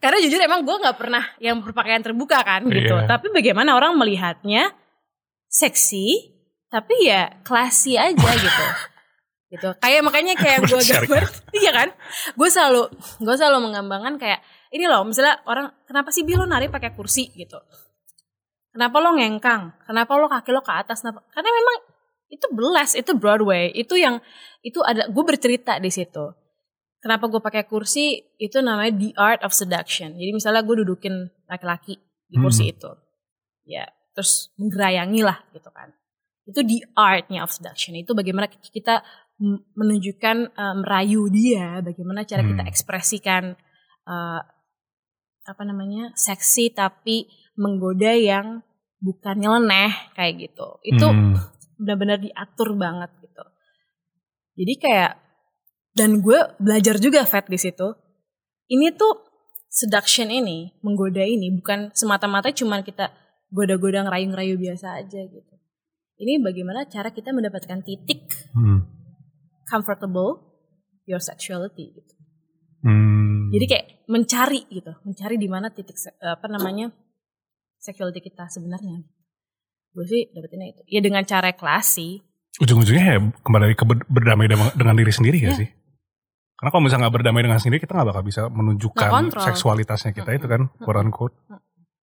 Karena jujur emang gue nggak pernah yang berpakaian terbuka kan gitu. Iya. Tapi bagaimana orang melihatnya seksi, tapi ya classy aja *laughs* gitu. gitu. Kayak makanya kayak gue gambar, iya kan? Gue selalu gue selalu menggambarkan kayak ini loh, misalnya orang kenapa sih Bi lo nari pakai kursi gitu? Kenapa lo ngengkang? Kenapa lo kaki lo ke atas? Kenapa? Karena memang itu belas, itu Broadway, itu yang itu ada gue bercerita di situ. Kenapa gue pakai kursi? Itu namanya the art of seduction. Jadi misalnya gue dudukin laki-laki di kursi itu, ya terus menggerayangi lah gitu kan. Itu the artnya of seduction. Itu bagaimana kita menunjukkan eh, merayu dia, bagaimana cara kita Hmm. ekspresikan eh, apa namanya seksi tapi menggoda yang bukan nyeleneh kayak gitu. Itu Hmm. Benar-benar diatur banget gitu. Jadi kayak dan gue belajar juga Fat di situ. Ini tuh seduction ini, menggoda ini bukan semata-mata cuman kita goda-goda ngerayu-ngerayu biasa aja gitu. Ini bagaimana cara kita mendapatkan titik Hmm. comfortable your sexuality gitu. Hmm. Jadi kayak mencari gitu, mencari di mana titik apa namanya sexuality kita sebenarnya. Gue sih dapetinnya itu. Ya dengan cara klasi, ujung-ujungnya ya kembali ke ber- berdamai dengan diri sendiri gak Iya. sih? Karena kalau misalnya nggak berdamai dengan sendiri, kita nggak bakal bisa menunjukkan seksualitasnya kita itu kan, quote unquote.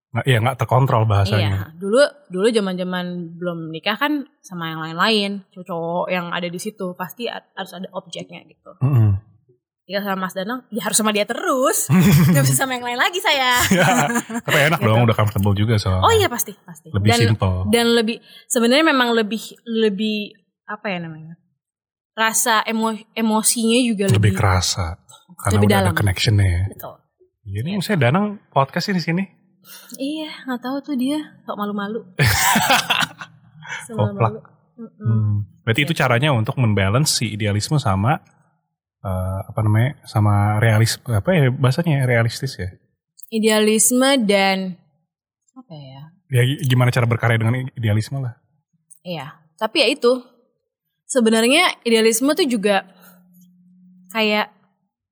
Nggak, iya nggak terkontrol bahasanya. Iya, dulu dulu zaman-zaman belum nikah kan sama yang lain-lain, cowok yang ada di situ pasti harus ada objeknya gitu. Mm-mm. Jika sama Mas Danang, ya harus sama dia terus, *laughs* nggak bisa sama yang lain lagi saya. Tapi enak Gitu. dong, udah comfortable juga soalnya. Oh iya pasti pasti. Lebih dan simple. dan lebih sebenarnya memang lebih lebih apa ya namanya? Rasa emo, emosinya juga lebih lebih, kerasa. Karena lebih udah dalam. ada connectionnya ya. Betul. Iya nih, saya Danang podcast di sini. Iya, nggak tahu tuh dia kok malu-malu. *laughs* Koplak. Mm-mm. Hmm. Berarti itu caranya untuk membalance si idealisme sama eh, apa namanya sama realis apa ya bahasanya realistis ya. Idealisme dan apa ya? Ya gimana cara berkarya dengan idealisme lah. Iya, tapi ya itu. Sebenarnya idealisme tuh juga kayak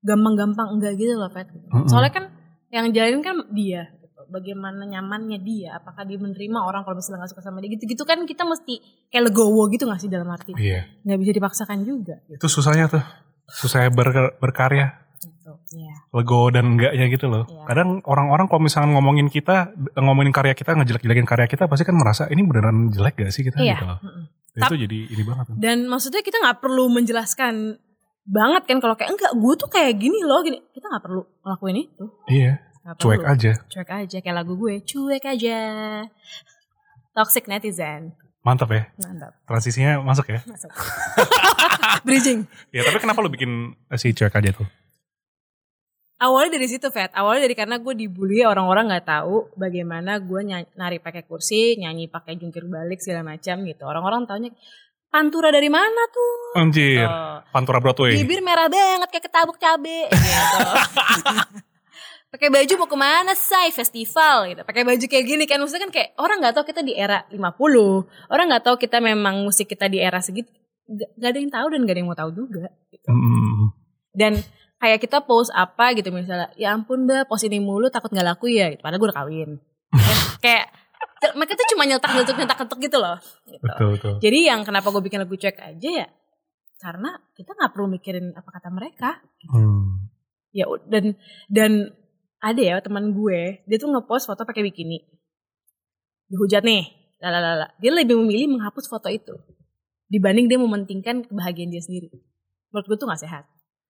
gampang-gampang enggak gitu loh. Mm-mm. Soalnya kan yang jalanin kan dia. gitu. Bagaimana nyamannya dia, apakah dia menerima orang kalau misalnya nggak suka sama dia gitu-gitu kan kita mesti kayak legowo gitu nggak sih dalam arti Iya. nggak bisa dipaksakan juga gitu. Itu susahnya tuh. Susahnya ber- berkarya. gitu. Iya. Lego dan enggaknya gitu loh. Iya. Kadang orang-orang kalau misalnya ngomongin kita, ngomongin karya kita, ngejelek-jelekin karya kita, pasti kan merasa ini beneran jelek gak sih kita Iya. gitu loh. Itu jadi ini banget. Dan maksudnya kita nggak perlu menjelaskan banget kan kalau kayak enggak gue tuh kayak gini loh gini kita nggak perlu ngelakuin itu Iya, cuek perlu. aja. cuek aja kayak lagu gue cuek aja toxic netizen Mantap ya. mantap Transisinya masuk ya. masuk *laughs* bridging Ya tapi kenapa lu bikin eh, si cuek aja tuh? awalnya dari situ Fat awalnya dari karena gue dibully orang-orang nggak tahu bagaimana gue nari pakai kursi nyanyi pakai jungkir balik segala macam gitu orang-orang taunya pantura dari mana tuh Anjir, Tuh. Pantura Broadway. bibir merah banget kayak ketabuk cabe gitu. *laughs* pakai baju mau ke mana say festival gitu pakai baju kayak gini kan maksudnya kan kayak orang nggak tahu kita di era 50 orang nggak tahu kita memang musik kita di era segitu gak, ada yang tahu dan gak ada yang mau tahu juga gitu. Hmm. dan kayak kita post apa gitu misalnya ya ampun mbak post ini mulu takut nggak laku ya gitu. padahal gue udah kawin *laughs* kayak mereka tuh cuma nyeletak nyeletuk nyeletak nyeletuk gitu loh gitu. Betul betul. Jadi yang kenapa gue bikin lagu cuek aja ya karena kita nggak perlu mikirin apa kata mereka. Hmm. Ya dan dan ada ya teman gue dia tuh ngepost foto pakai bikini dihujat nih, lalala. Dia lebih memilih menghapus foto itu dibanding dia mementingkan kebahagiaan dia sendiri. Menurut gue tuh nggak sehat.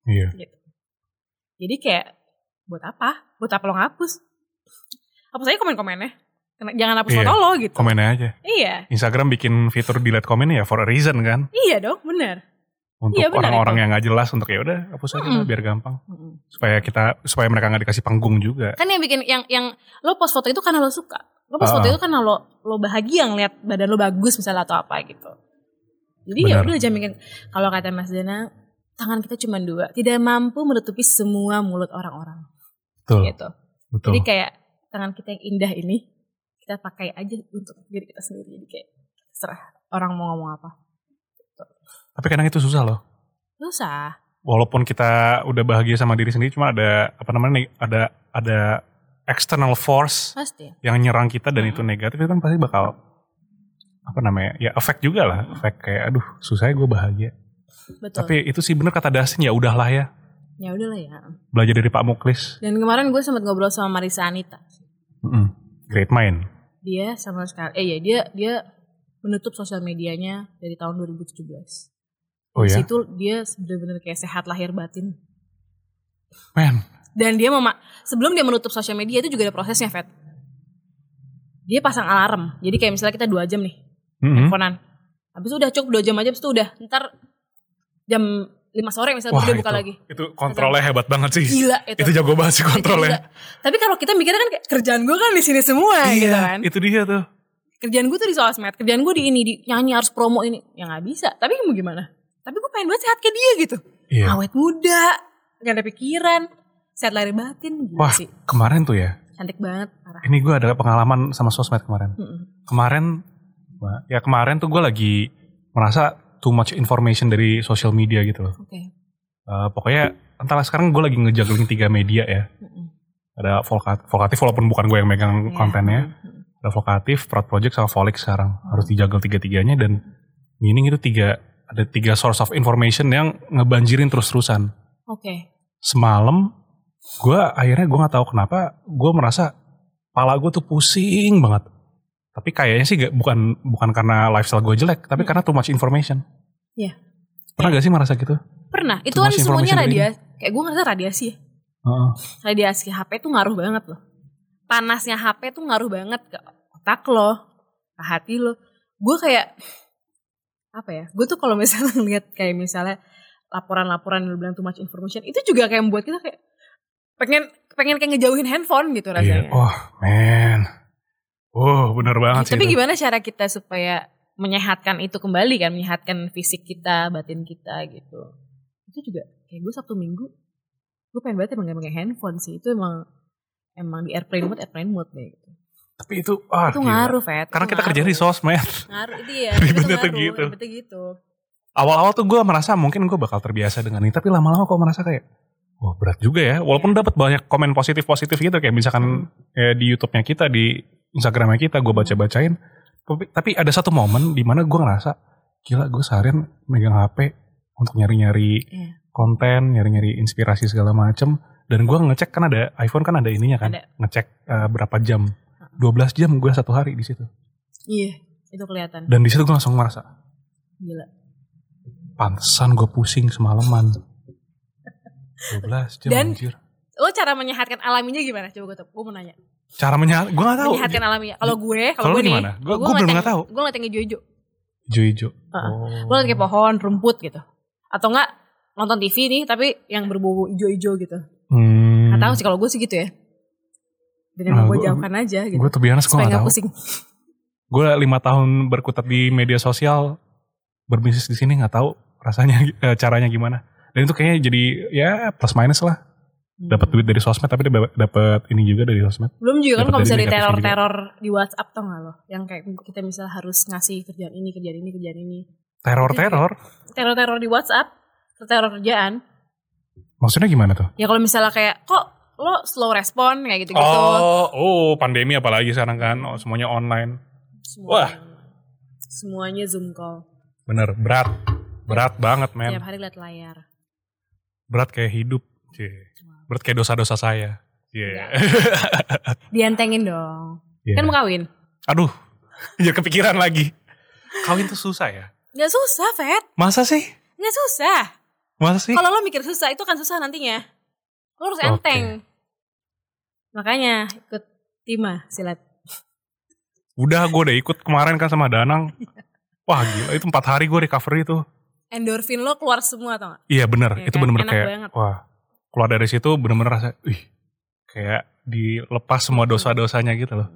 Iya. Gitu. Jadi kayak buat apa? Buat apa lo ngapus? Hapus aja komen-komennya. Jangan hapus Iya. foto lo gitu. Komennya aja. Iya, Instagram bikin fitur delete komen ya for a reason kan. iya dong, bener. Untuk benar orang-orang yang nggak jelas untuk ya udah hapus aja lah, Mm-mm. biar gampang. Supaya kita supaya mereka nggak dikasih panggung juga. kan yang bikin yang yang lo post foto itu karena lo suka lo post Ah. foto itu karena lo lo bahagia ngeliat badan lo bagus misalnya atau apa gitu jadi ya udah bikin kalau kata Mas Dana tangan kita cuma dua tidak mampu menutupi semua mulut orang-orang Betul. gitu Betul. jadi kayak tangan kita yang indah ini kita pakai aja untuk diri kita sendiri jadi kayak serah orang mau ngomong apa Tapi kadang itu susah loh. susah? Walaupun kita udah bahagia sama diri sendiri, cuma ada apa namanya nih, ada ada external force pasti. yang nyerang kita dan Hmm. itu negatif itu kan pasti bakal apa namanya ya efek juga lah efek kayak aduh susah gue bahagia. Betul. Tapi itu sih bener kata Dustin ya udahlah ya. Ya udahlah ya. Belajar dari Pak Muklis. Dan kemarin gue sempat ngobrol sama Marisa Anita. Mm-mm. great mind. Dia sama sekali eh ya dia dia menutup sosial medianya dari tahun 2017. Oh ya situ dia benar-benar kayak sehat lahir batin. man Dan dia mau sebelum dia menutup sosial media itu juga ada prosesnya, Fat. Dia pasang alarm. Jadi kayak misalnya kita dua jam nih, Mm-mm. teleponan. Habis itu udah cukup dua jam aja, habis itu udah. Ntar jam 5 sore misalnya Wah baru dia itu, buka lagi. itu kontrolnya hebat banget sih Gila itu. itu jago banget sih kontrolnya. Tapi kalau kita mikirnya kan kayak kerjaan gue kan di sini semua gitu kan. itu dia tuh kerjaan gue tuh di sosmed, kerjaan gue di ini, di nyanyi harus promo ini, ya nggak bisa. Tapi mau gimana? Tapi gue pengen banget sehat kayak dia gitu, iya awet muda, gak ada pikiran, sehat lahir batin, gitu wah sih, kemarin tuh ya cantik banget, parah. ini gue ada pengalaman sama sosmed kemarin Mm-mm. kemarin ya kemarin tuh gue lagi merasa too much information dari social media gitu loh Oke. Eh, pokoknya entahlah sekarang gue lagi ngejuggling tiga media ya. Mm-mm. Ada Volkat, Volkatif walaupun bukan gue yang megang Iya. kontennya. Ada Volkatif, Proud Project sama Volix sekarang. Harus dijagel tiga-tiganya dan meaning itu tiga ada tiga source of information yang ngebanjirin terus-terusan. Oke. Semalam gue akhirnya gue nggak tahu kenapa gue merasa pala gue tuh pusing banget. Tapi kayaknya sih gak, bukan bukan karena lifestyle gue jelek, tapi Hmm. karena too much information. Iya. Pernah gak sih merasa gitu? Pernah. Itu kan semuanya radiasi. Kayak gue ngerasa radiasi ya. Heeh. Radiasi HP tuh ngaruh banget loh. Panasnya HP tuh ngaruh banget ke otak lo, ke hati lo. Gue kayak apa ya? Gue tuh kalau misalnya *laughs* ngeliat kayak misalnya laporan-laporan yang lu bilang too much information, itu juga kayak membuat kita kayak pengen pengen kayak ngejauhin handphone gitu rasanya. Iya. Oh man. Oh bener banget sih. Tapi itu. gimana cara kita supaya menyehatkan itu kembali kan, menyehatkan fisik kita, batin kita gitu. Itu juga kayak gue Sabtu Minggu, gue pengen banget emang pakai handphone sih. Itu emang emang di airplane mode, airplane mode deh gitu. Tapi itu ah, itu gila. ngaruh, Fet. Karena Itu kita kerja di sosmed. Ngaruh *laughs* itu ya. Ribetnya tuh gitu. Ribetnya gitu. Awal-awal tuh gue merasa mungkin gue bakal terbiasa dengan ini, tapi lama-lama kok merasa kayak, wah berat juga ya. Walaupun Iya. dapat banyak komen positif-positif gitu, kayak misalkan ya, di YouTube-nya kita, di Instagramnya kita, gue baca-bacain. Tapi, tapi ada satu momen di mana gue ngerasa, gila gue seharian megang HP untuk nyari-nyari Iya. konten, nyari-nyari inspirasi segala macem. Dan gue ngecek kan ada iPhone kan ada ininya kan, Ada. ngecek eh, berapa jam. 12 jam gue satu hari di situ. Iya, itu kelihatan. Dan di situ gue langsung merasa, Gila. pantesan gue pusing semalaman. 12 jam Dan- anjir. Lo cara menyehatkan alaminya gimana? Coba gue gue mau nanya. Cara menyehat, gue gak tahu. Menyehatkan alaminya. Kalau gue, Kalau gue nih, gimana? Gua- kalau gua belum yang- tahu. Gue ngeliat yang hijau-hijau. Hijau-hijau. Heeh. Oh. Gue kayak pohon, rumput gitu. Atau enggak nonton TV nih tapi yang berbau hijau-hijau gitu. Hmm. Nggak tahu sih kalau gue sih gitu ya. Dan Nah, gue jauhkan aja gitu. Gue tuh biasa gue nggak tahu. pusing. Gue lima tahun berkutat di media sosial, berbisnis di sini nggak tahu rasanya *laughs* eh, caranya gimana. Dan itu kayaknya jadi ya plus minus lah. Dapat duit dari sosmed tapi dapat ini juga dari sosmed. Belum juga kan kalau dari misalnya di negatifnya juga. teror-teror di WhatsApp tau gak lo? Yang kayak kita misalnya harus ngasih kerjaan ini, kerjaan ini, kerjaan ini. Teror-teror. Teror-teror di WhatsApp, teror kerjaan. Maksudnya gimana tuh? Ya kalau misalnya kayak kok lo slow respon kayak gitu-gitu. Oh, oh pandemi apalagi sekarang kan, oh, semuanya online. Semuanya, wah. Semuanya Zoom call. Bener, berat. Berat banget men. Tiap hari liat layar. Berat kayak hidup. Cie. Berat kayak dosa-dosa saya. Cie. *laughs* Diantengin dong. Iya. Kan mau kawin. Aduh, *laughs* ya kepikiran lagi. Kawin tuh susah ya? Gak susah, Fet. Masa sih? Gak susah. Masa sih? Kalau lo mikir susah, itu kan susah nantinya. Lo harus enteng. Makanya ikut Tima silat. Udah gue udah ikut kemarin kan sama Danang. Wah gila, itu empat hari gue recovery tuh. Endorfin lo keluar semua tau gak? Iya bener, Iya itu kan? bener-bener kayak, banget. wah keluar dari situ bener-bener rasa, wih kayak dilepas semua dosa-dosanya gitu loh.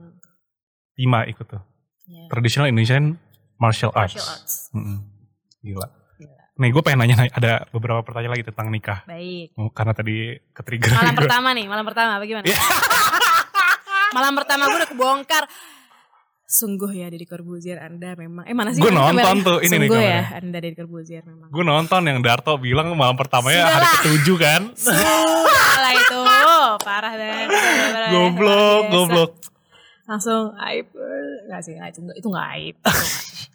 Tima ikut tuh. Ya. Traditional Indonesian Martial Arts. Martial arts. Mm-mm. Gila. Gila. Nih gue pengen nanya, ada beberapa pertanyaan lagi tentang nikah. Baik. Oh, Karena tadi ke-trigger. Malam *laughs* pertama nih, malam pertama bagaimana? Iya. *laughs* malam pertama gue udah kebongkar. Sungguh ya Deddy Corbuzier Anda memang Eh mana sih? Kameranya? nonton tuh, ini nih Sungguh ya. Anda Deddy Corbuzier memang Gue nonton yang Darto bilang malam pertamanya Sudah hari ketujuh kan. *laughs* Salah itu Parah banget goblok, goblok. Langsung aib Gak sih gak, itu, itu gak aib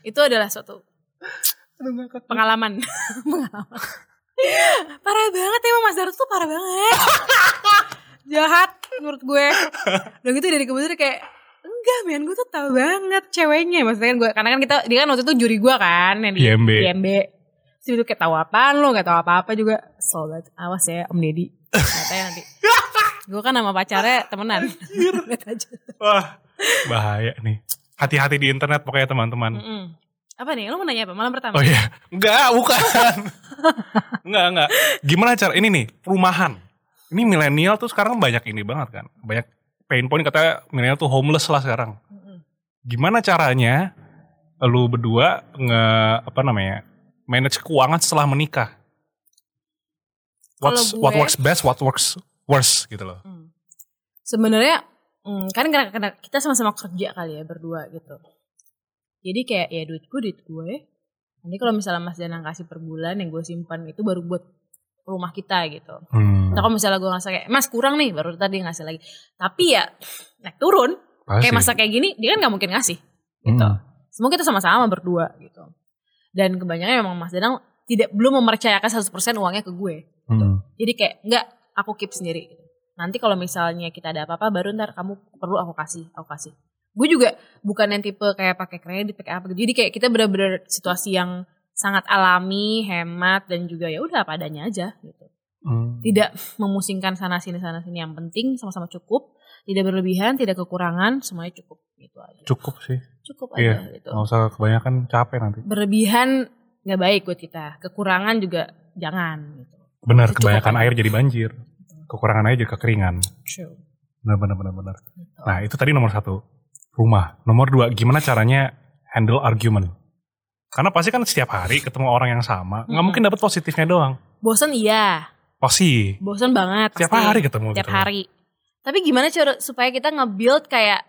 Itu nggak aib. Pengalaman. *laughs* Pengalaman. *laughs* Parah banget emang Mas Darto tuh parah banget. *laughs* Jahat menurut gue. Udah gitu dari kebetulan kayak Enggak men gue tuh tahu banget ceweknya. Maksudnya kan gue Karena kan kita Dia kan waktu itu juri gue kan Yang di IMB. IMB Terus itu kayak tahu apaan lo Gak tahu apa-apa juga. Banget. Awas ya Om Deddy. Katanya nanti. Gue kan sama pacarnya temenan. Wah, bahaya nih. Hati-hati di internet pokoknya teman-teman. Mm-mm. Apa nih? Lo mau nanya apa? Malam pertama? Oh iya, enggak, bukan. *laughs* enggak, enggak. Gimana cara ini nih, perumahan. Ini milenial tuh sekarang banyak ini banget kan. Banyak pain point katanya milenial tuh homeless lah sekarang. Gimana caranya lu berdua nge apa namanya? manage keuangan setelah menikah? What's, Kalau what gue- works best, what works worse gitu loh. Hmm. Sebenarnya hmm, kan karena, karena kita sama-sama kerja kali ya berdua gitu. Jadi kayak ya duit gue duit gue. Nanti kalau misalnya Mas Danang kasih per bulan yang gue simpan itu baru buat rumah kita gitu. Hmm, Nah kalau misalnya gue ngerasa kayak Mas kurang nih baru tadi ngasih lagi. Tapi ya naik turun. pasti. Kayak masa kayak gini dia kan nggak mungkin ngasih gitu. Hmm. Semua kita sama-sama berdua gitu. Dan kebanyakan memang Mas Danang tidak belum mempercayakan 100% uangnya ke gue. Hmm. Jadi kayak enggak aku keep sendiri. gitu. Nanti kalau misalnya kita ada apa-apa baru ntar kamu perlu aku kasih, aku kasih. Gue juga bukan yang tipe kayak pakai kredit, pakai apa gitu. Jadi kayak kita benar-benar situasi yang sangat alami, hemat dan juga ya udah apa adanya aja gitu. Hmm. Tidak memusingkan sana sini sana sini yang penting sama-sama cukup, tidak berlebihan, tidak kekurangan, semuanya cukup gitu aja. Cukup sih. Cukup Iya. aja gitu. Nggak usah kebanyakan capek nanti. Berlebihan nggak baik buat kita, kekurangan juga jangan gitu. Benar, Cukup kebanyakan aja. air jadi banjir. Kekurangan air jadi kekeringan. True. Benar, benar, benar, benar. Gitu. Nah itu tadi nomor satu. Rumah. Nomor dua, gimana caranya handle argument? Karena pasti kan setiap hari ketemu orang yang sama. Nggak Mm-mm. mungkin dapat positifnya doang. Bosan iya, Pasti. bosan banget. Setiap pasti. hari ketemu. Tiap gitu. hari. Tapi gimana cara supaya kita nge-build kayak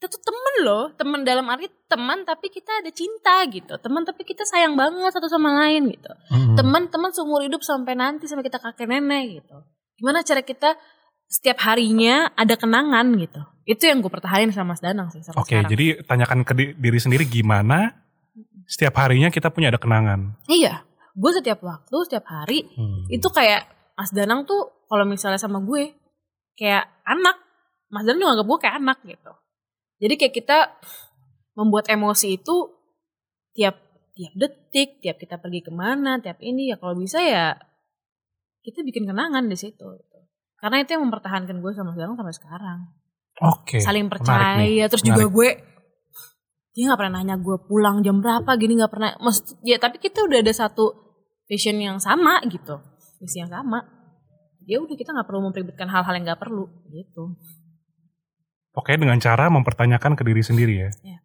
kita tuh temen loh, temen dalam arti teman tapi kita ada cinta gitu, teman tapi kita sayang banget satu sama lain gitu. Mm-mm. Teman-teman seumur hidup sampai nanti sampai kita kakek nenek gitu. Gimana cara kita setiap harinya ada kenangan gitu. Itu yang gue pertahanin sama Mas Danang sih sampai Oke, sekarang. jadi tanyakan ke di- diri sendiri gimana setiap harinya kita punya ada kenangan. Iya, gue setiap waktu, setiap hari Hmm. itu kayak Mas Danang tuh kalau misalnya sama gue kayak anak, Mas Danang juga anggap gue kayak anak gitu. Jadi kayak kita membuat emosi itu tiap tiap detik, tiap kita pergi ke mana, tiap ini ya kalau bisa ya kita bikin kenangan di situ. gitu. Karena itu yang mempertahankan gue sama Mas Danang sampai sekarang. Oke. Saling menarik percaya, nih, terus juga menarik. gue dia nggak pernah nanya gue pulang jam berapa gini nggak pernah maksud ya tapi kita udah ada satu vision yang sama gitu visi yang sama ya udah kita nggak perlu memperibetkan hal-hal yang nggak perlu gitu Pokoknya dengan cara mempertanyakan ke diri sendiri ya. Iya.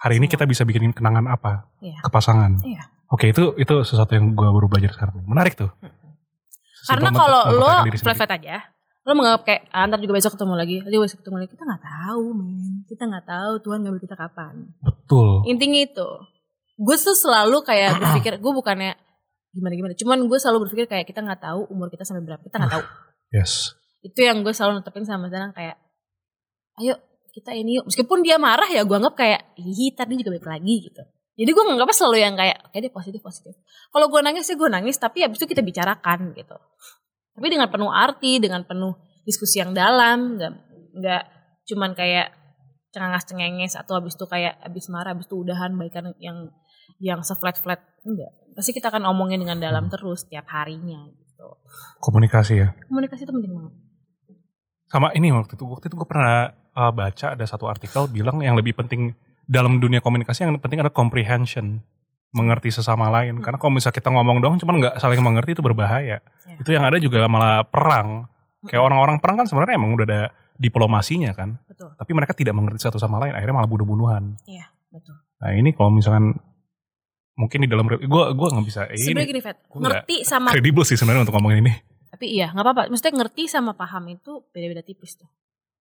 Hari ini kita bisa bikin kenangan apa Iya. ke pasangan. Iya. Oke, itu itu sesuatu yang gue baru belajar sekarang. Menarik tuh. karena Simpel kalau lo flat aja lo menganggap kayak ah, ntar juga besok ketemu lagi. Nanti besok ketemu lagi. Kita nggak tahu men. Kita nggak tahu Tuhan ngambil kita kapan. Betul. intinya itu. Gue tuh selalu kayak berpikir gue bukannya gimana gimana. Cuman gue selalu berpikir kayak kita nggak tahu umur kita sampai berapa. Kita nggak tahu. Yes. itu yang gue selalu netepin sama Danang kayak ayo kita ini yuk. Meskipun dia marah ya gue anggap kayak ih tadi juga baik lagi gitu. Jadi gue nganggapnya selalu yang kayak oke deh positif positif. Kalau gue nangis ya gue nangis tapi abis itu kita bicarakan gitu tapi dengan penuh arti dengan penuh diskusi yang dalam nggak nggak cuman kayak cengenges cengenges atau abis itu kayak abis marah abis itu udahan baikan yang yang seflat flat enggak pasti kita akan omongin dengan dalam terus tiap harinya gitu. Komunikasi ya. komunikasi itu penting banget. Sama ini waktu itu waktu itu gue pernah uh, baca ada satu artikel bilang yang lebih penting dalam dunia komunikasi yang penting ada comprehension mengerti sesama lain Hmm. karena kalau misalnya kita ngomong doang cuman nggak saling mengerti itu berbahaya Ya. itu yang ada juga malah perang kayak Mm-mm. orang-orang perang kan sebenarnya emang udah ada diplomasinya kan betul tapi mereka tidak mengerti satu sama lain akhirnya malah bunuh-bunuhan Iya, betul. nah ini kalau misalkan mungkin di dalam gue gue nggak bisa eh, Sebenarnya ini gini, gua Ngerti sama kredibel sih sebenarnya untuk ngomongin ini tapi iya, nggak apa-apa. Maksudnya ngerti sama paham itu beda-beda tipis tuh.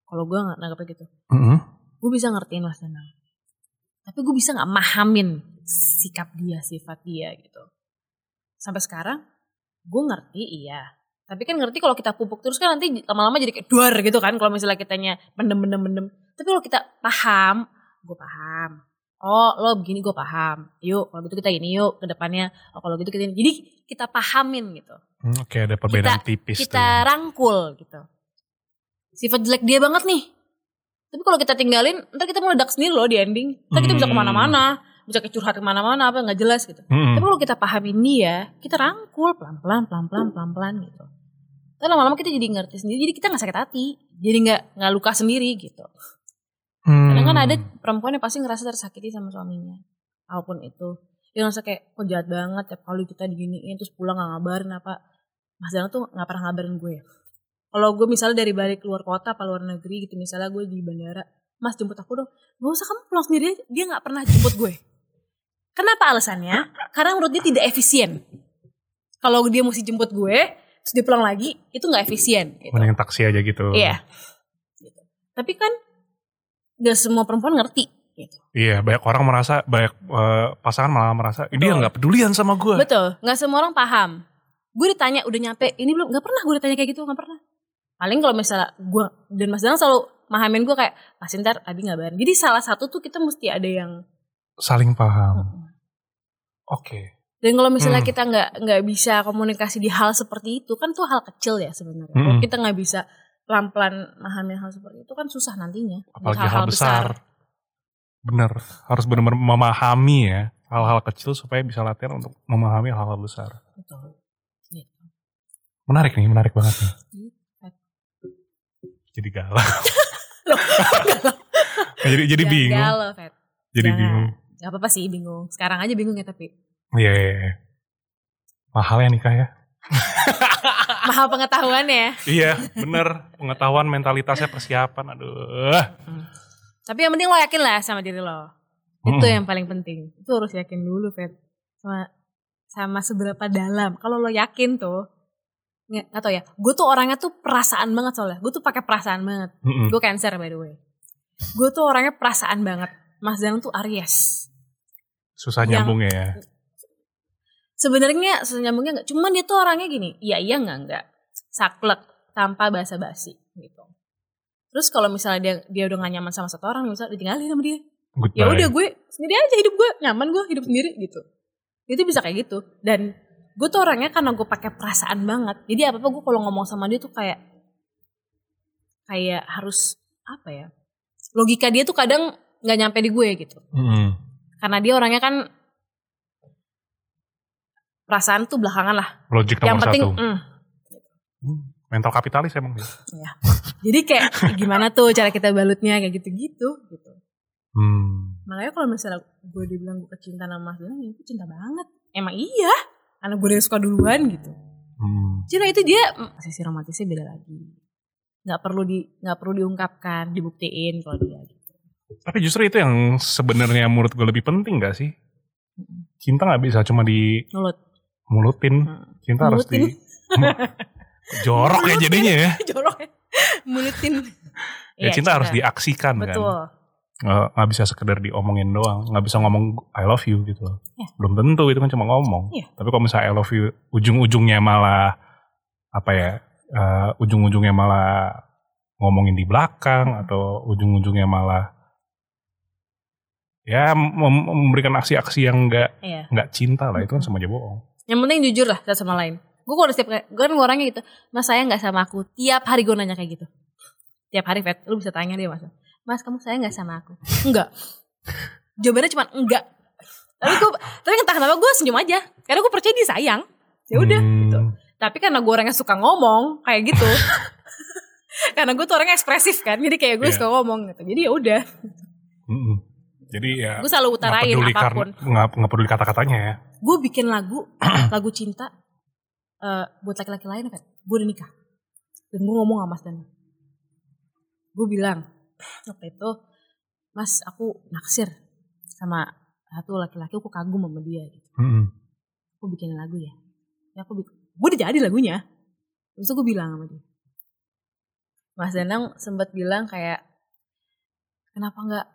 Kalau gue nggak nanggapnya gitu. Mm-mm. Gue bisa ngertiin Mas Danang. Tapi gue bisa nggak mahamin sikap dia, sifat dia gitu. Sampai sekarang gue ngerti iya. Tapi kan ngerti kalau kita pupuk terus kan nanti lama-lama jadi kayak duar gitu kan. Kalau misalnya kitanya mendem-mendem-mendem. Tapi kalau kita paham, gue paham. Oh lo begini gue paham. Yuk kalau gitu kita gini yuk ke depannya. Oh kalau gitu kita ini. Jadi kita pahamin gitu. Hmm, oke ada perbedaan tipis tuh kita ya. rangkul gitu. Sifat jelek dia banget nih. Tapi kalau kita tinggalin, ntar kita meledak sendiri loh di ending. Ntar kita bisa Hmm. ke mana-mana, bisa kecurhat ke mana-mana apa nggak jelas gitu. Mm-mm. Tapi kalau kita pahamin dia, kita rangkul pelan-pelan, pelan-pelan, pelan-pelan gitu. Tapi lama-lama kita jadi ngerti sendiri, jadi kita nggak sakit hati, jadi nggak nggak luka sendiri gitu. Kadang kan Hmm. ada perempuan yang pasti ngerasa tersakiti sama suaminya, apa pun itu. Dia ngerasa kayak kok jahat banget tiap kali kita diginiin terus pulang nggak ngabarin apa. Mas Danang tuh nggak pernah ngabarin gue. Kalau gue misalnya dari balik keluar kota apa luar negeri gitu misalnya gue di bandara, Mas jemput aku dong. Gak usah kamu pulang sendiri aja. Dia nggak pernah jemput gue. Kenapa alasannya? Karena menurut dia tidak efisien. Kalau dia mesti jemput gue, terus dia pulang lagi, itu nggak efisien. Gitu. mending taksi aja gitu Iya. Gitu. Tapi kan gak semua perempuan ngerti. Gitu. Iya, banyak orang merasa banyak eh, pasangan malah merasa "Ih, dia Betul. nggak pedulian sama gue. Betul, nggak semua orang paham. Gue ditanya udah nyampe, ini belum nggak pernah gue ditanya kayak gitu, nggak pernah. Paling kalau misalnya gue dan Mas Danang selalu mahamin gue kayak pasti ntar Abi ngabarin. Jadi salah satu tuh kita mesti ada yang Saling paham. Oke. Dan kalau misalnya Hmm. kita nggak nggak bisa komunikasi di hal seperti itu kan tuh hal kecil ya sebenarnya. Kalau Hmm. kita nggak bisa pelan-pelan memahami hal seperti itu kan susah nantinya. Apalagi hal besar. Bener, harus benar-benar memahami ya hal-hal kecil supaya bisa latihan untuk memahami hal-hal besar. Betul. Gitu. Menarik nih, menarik banget nih. Jadi galau. *laughs* *laughs* jadi jadi Jangan bingung. galau, Fet. Jadi Jangan. bingung. Gak apa-apa sih bingung. Sekarang aja bingung ya tapi. Iya, iya, iya. Mahal ya nikah ya. *laughs* Mahal pengetahuannya ya. iya, bener. Pengetahuan, mentalitasnya, persiapan. Aduh. Tapi yang penting lo yakin lah sama diri lo. Itu Mm-mm. yang paling penting. Itu harus yakin dulu, Fet. Sama sama seberapa dalam. Kalau lo yakin tuh, nggak nggak tau ya. Gue tuh orangnya tuh perasaan banget soalnya. Gue tuh pakai perasaan banget. Mm-mm. Gue cancer by the way. Gue tuh orangnya perasaan banget. Mas Danang tuh Aries. Susah Yang- nyambungnya ya. Sebenarnya susah nyambungnya nggak. Cuman dia tuh orangnya gini. Iya iya nggak nggak. Saklek tanpa basa-basi gitu. Terus kalau misalnya dia dia udah gak nyaman sama satu orang, misalnya ditinggalin sama dia. Ya udah gue sendiri aja hidup gue nyaman gue hidup sendiri gitu itu bisa kayak gitu dan gue tuh orangnya karena gue pakai perasaan banget. Jadi apa apa gue kalau ngomong sama dia tuh kayak kayak harus apa ya logika dia tuh kadang nggak nyampe di gue gitu. Mm-mm. karena dia orangnya kan perasaan tuh belakangan lah. Nomor yang penting satu. mm, Hmm, Mental kapitalis emang dia. jadi kayak gimana tuh cara kita balutnya? Kayak gitu-gitu gitu. Hmm. makanya kalau misalnya gue dibilang gue kecintaan sama Mas Danang ya gue cinta banget. Emang iya karena gue udah suka duluan gitu Hmm. cinta itu dia mm, sisi romantisnya beda lagi nggak perlu di nggak perlu diungkapkan dibuktiin kalau dia gitu Tapi justru itu yang sebenarnya menurut gue lebih penting gak sih? Cinta nggak bisa cuma di mulut mulutin. Hmm. Cinta harus di *laughs* jorok ya jadinya ya. *laughs* jorok ya mulutin Ya Iya, cinta harus diaksikan kan. betul Nggak, bisa sekedar diomongin doang. Nggak bisa ngomong I love you gitu loh. Iya. Belum tentu itu kan cuma ngomong. Iya. Tapi kalau misalnya I love you ujung-ujungnya malah apa ya? eh, ujung-ujungnya malah ngomongin di belakang atau ujung-ujungnya malah ya mem- memberikan aksi-aksi yang nggak iya nggak cinta lah itu kan sama aja bohong. yang penting jujur lah satu sama lain gue kalau setiap gue kan orangnya gitu mas saya nggak sama aku tiap hari gue nanya kayak gitu tiap hari Fet lu bisa tanya dia mas mas kamu saya nggak sama aku? Enggak. Jawabannya cuma enggak. Tapi gue tapi entah kenapa gue senyum aja. Karena gue percaya dia sayang. Ya udah Hmm. gitu. Tapi karena gue orangnya suka ngomong kayak gitu. *laughs* Karena gue tuh orangnya ekspresif kan jadi kayak gue Iya. suka ngomong gitu. Jadi ya udah. Mm-mm. Jadi ya gue selalu utarain peduli apa pun. nggak nggak peduli kata-katanya ya. gue bikin lagu *clears throat* lagu cinta eh, buat laki-laki lain kan. Gue udah nikah. Dan gue ngomong sama Mas Dana gue bilang waktu itu Mas aku naksir sama satu laki-laki aku kagum sama dia gitu. Mm-mm. aku bikin lagu ya. Ya aku bikin gue udah jadi lagunya. Terus gue bilang sama dia. Mas Danang sempat bilang kayak kenapa nggak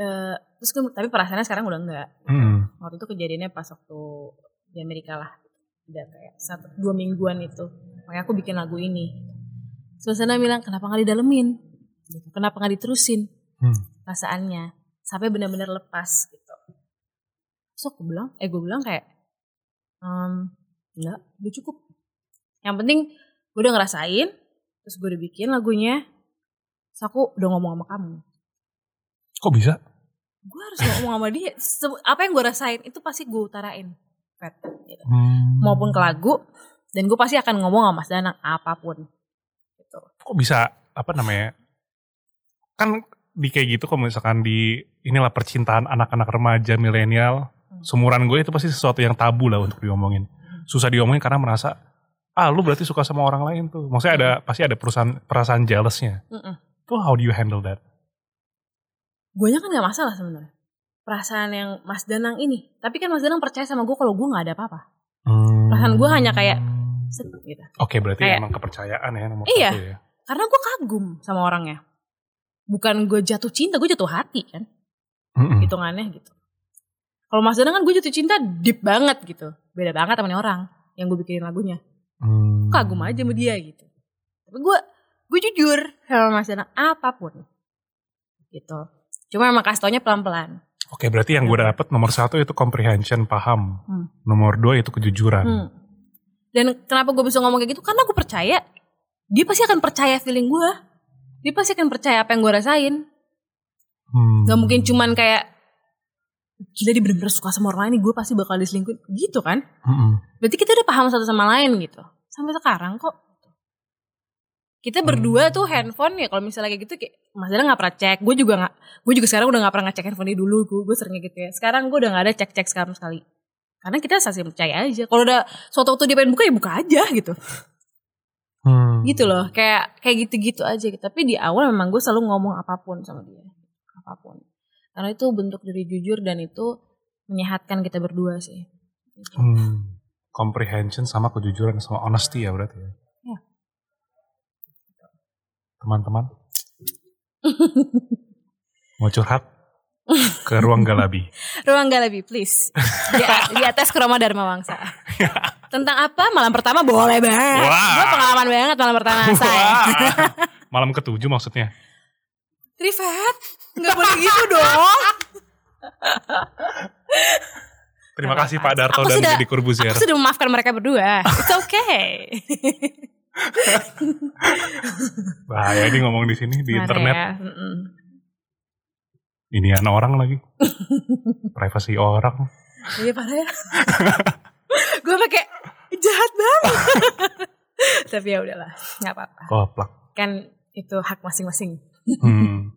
eh terus gue- tapi perasaannya sekarang udah enggak Mm-mm. waktu itu kejadiannya pas waktu di Amerika lah. Udah kayak satu dua mingguan itu. Makanya aku bikin lagu ini. Suasana bilang kenapa nggak didalemin gitu. kenapa nggak diterusin Hmm. perasaannya sampai benar-benar lepas gitu terus aku bilang eh gue bilang kayak ehm, enggak udah cukup yang penting gue udah ngerasain terus gue udah bikin lagunya terus aku udah ngomong sama kamu Kok bisa? gue harus ngomong sama dia apa yang gue rasain itu pasti gue utarain Fat, gitu. Hmm. maupun ke lagu dan gue pasti akan ngomong sama Mas Danang apa pun gitu Kok bisa apa namanya? Kan di kayak gitu kalau misalkan di inilah percintaan anak-anak remaja milenial Hmm. sumuran gue itu pasti sesuatu yang tabu lah untuk diomongin. Susah diomongin karena merasa ah lu berarti suka sama orang lain tuh. Maksudnya ada pasti ada perusahaan perasaan jealousnya. Tuh how do you handle that? gue kan gak masalah sebenarnya perasaan yang Mas Danang ini tapi kan Mas Danang percaya sama gue kalau gue nggak ada apa-apa Hmm. Perasaan gue hanya kayak- Set, gitu Oke berarti kayak- emang kepercayaan ya nomor Iya. satu ya. karena gue kagum sama orangnya bukan gue jatuh cinta gue jatuh hati kan Mm-mm. hitungannya gitu kalau Mas Danang kan gue jatuh cinta deep banget gitu beda banget sama orang yang gue bikinin lagunya Hmm. kagum aja sama dia gitu tapi gue gue jujur sama Mas Danang apa pun gitu cuma emang kasih taunya pelan pelan Oke, berarti yang gue dapet nomor satu itu comprehension, paham. Hmm. Nomor dua itu kejujuran. Hmm. Dan kenapa gue bisa ngomong kayak gitu? Karena gue percaya dia pasti akan percaya feeling gue. Dia pasti akan percaya apa yang gue rasain. Hmm. Gak mungkin cuman kayak gila dia bener-bener suka sama orang lain gue pasti bakal diselingkuhin gitu kan. Mm-mm. Berarti kita udah paham satu sama lain gitu. Sampai sekarang kok. Kita berdua tuh handphone ya kalau misalnya kayak gitu kayak Mas Dana gak pernah cek. Gue juga gak, gue juga sekarang udah gak pernah ngecek handphone dia dulu. Gue, gue seringnya gitu ya. Sekarang gue udah gak ada cek-cek sekarang sekali. Karena kita saling percaya aja. Kalau udah suatu waktu dia pengen buka ya buka aja gitu. Hmm. Gitu loh. Kayak kayak gitu-gitu aja. Tapi di awal memang gue selalu ngomong apa pun sama dia. Apa pun. Karena itu bentuk dari jujur dan itu menyehatkan kita berdua sih. Hmm. Comprehension sama kejujuran sama honesty ya berarti ya. Iya. Teman-teman. Mau curhat ke ruang Galabi. *laughs* Ruang Galabi, please. Di, di atas Kroma Dharma Wangsa. *laughs* Tentang apa? Malam pertama boleh banget. Wah. Gue pengalaman banget malam pertama saya. *laughs* Malam ketujuh maksudnya. Rifat, nggak boleh gitu *laughs* dong. Terima kasih Pak Darto Aku dan sudah- Deddy Corbuzier. Aku sudah memaafkan mereka berdua. It's okay. *laughs* Bahaya ini ngomong di sini di Mana internet. ya? Ini anak orang lagi. Privasi orang. Iya parah ya. Gue pakai jahat banget. *laughs* Tapi ya udahlah, nggak apa-apa. Koplak. Kan itu hak masing-masing. Hmm.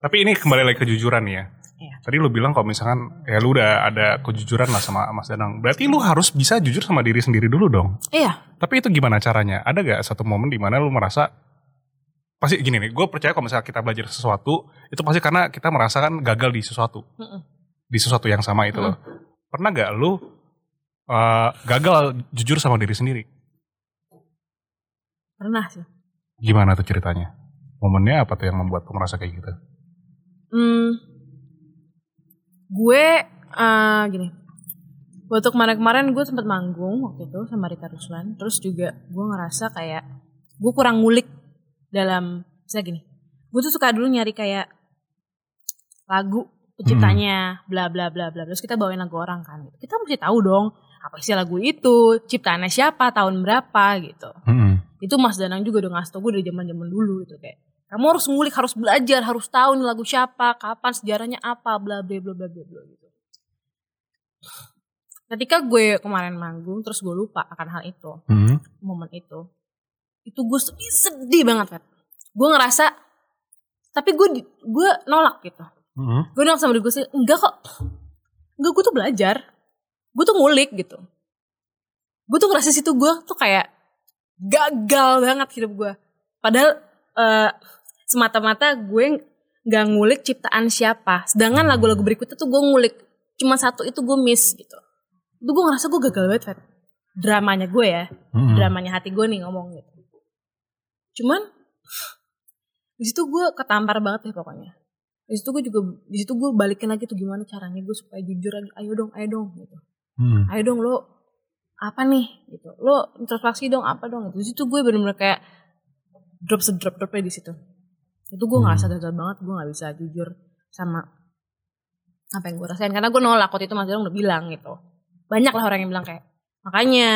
Tapi ini kembali lagi kejujuran ya. Iya. Tadi lu bilang kalau misalkan ya lu udah ada kejujuran lah sama Mas Danang. Berarti lu harus bisa jujur sama diri sendiri dulu dong. Iya. Tapi itu gimana caranya? Ada gak satu momen di mana lu merasa pasti gini nih, gue percaya kalau misalnya kita belajar sesuatu itu pasti karena kita merasakan gagal di sesuatu, Mm-mm. di sesuatu yang sama itu loh. Pernah gak lu uh, gagal jujur sama diri sendiri? Pernah sih. Gimana tuh ceritanya? Momennya apa tuh yang membuat lu merasa kayak gitu? Hmm, gue eh, gini. Waktu kemarin-kemarin gue sempat manggung waktu itu sama Rita Ruslan. Terus juga gue ngerasa kayak gue kurang ngulik dalam misalnya gini. Gue tuh suka dulu nyari kayak lagu penciptanya bla bla bla bla terus kita bawain lagu orang kan kita mesti tahu dong apa isi lagu itu? Ciptaannya siapa? Tahun berapa? Gitu. Hmm. itu Mas Danang juga udah ngasih tau gue dari zaman zaman dulu gitu. Kayak kamu harus ngulik harus belajar harus tahu nih lagu siapa kapan sejarahnya apa bla bla bla bla bla bla gitu. Ketika gue kemarin manggung terus gue lupa akan hal itu Hmm. momen itu itu gue sedih, sedih banget kan gue ngerasa tapi gue gue nolak gitu. Hmm. gue nolak sama diri gue sendiri enggak kok. Enggak gue tuh belajar gue tuh ngulik gitu. Gue tuh ngerasa situ gue tuh kayak gagal banget hidup gue padahal eh, semata-mata gue nggak ngulik ciptaan siapa. Sedangkan lagu-lagu berikutnya tuh gue ngulik. Cuma satu itu gue miss gitu. Itu gue ngerasa gue gagal banget Fat. dramanya gue ya. Hmm. dramanya hati gue nih ngomong gitu. Cuman di situ gue ketampar banget deh pokoknya. Di situ gue juga di situ gue balikin lagi tuh gimana caranya gue supaya jujur lagi. Ayo dong ayo dong gitu Hmm. ayo dong lo. Apa nih? Gitu. Lo introspeksi dong apa dong? Gitu. Di situ gue bener-bener kayak drop sedrop dropnya di situ. Itu gue Hmm. ngerasa gagal banget. Gue nggak bisa jujur sama apa yang gue rasain. Karena gue nolak waktu itu mas Dong udah bilang gitu. Banyak lah orang yang bilang kayak makanya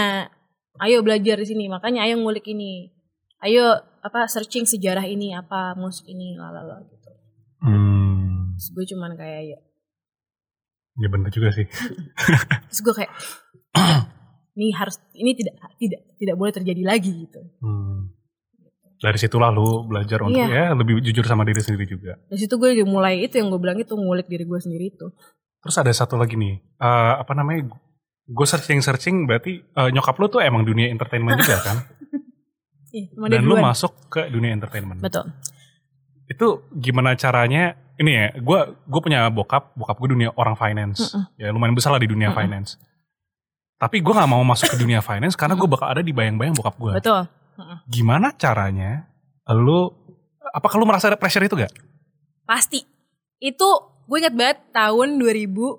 ayo belajar di sini. Makanya ayo ngulik ini. Ayo apa searching sejarah ini apa musik ini lalala gitu. Hmm. terus gue cuman kayak ya Ya bener juga sih. *laughs* terus gue kayak *clears throat* ini harus ini tidak tidak tidak boleh terjadi lagi gitu Hmm. Dari situlah lu belajar untuk Iya. ya lebih jujur sama diri sendiri juga. dari situ gue mulai itu yang gue bilang itu ngulik diri gue sendiri itu Terus ada satu lagi nih, eh, apa namanya? Gue searching searching berarti eh, nyokap lu tuh emang dunia entertainment juga kan? *laughs* Dia Dan lu masuk ke dunia entertainment. betul Itu gimana caranya? Ini ya, gue gue punya bokap, bokap gue dunia orang finance, Mm-mm. ya lumayan besar lah di dunia Mm-mm. finance. Tapi gue nggak mau masuk ke dunia finance karena gue bakal ada di bayang-bayang bokap gue. betul Gimana caranya? Lu, apakah lu merasa ada pressure itu gak? pasti itu gue inget banget tahun 2011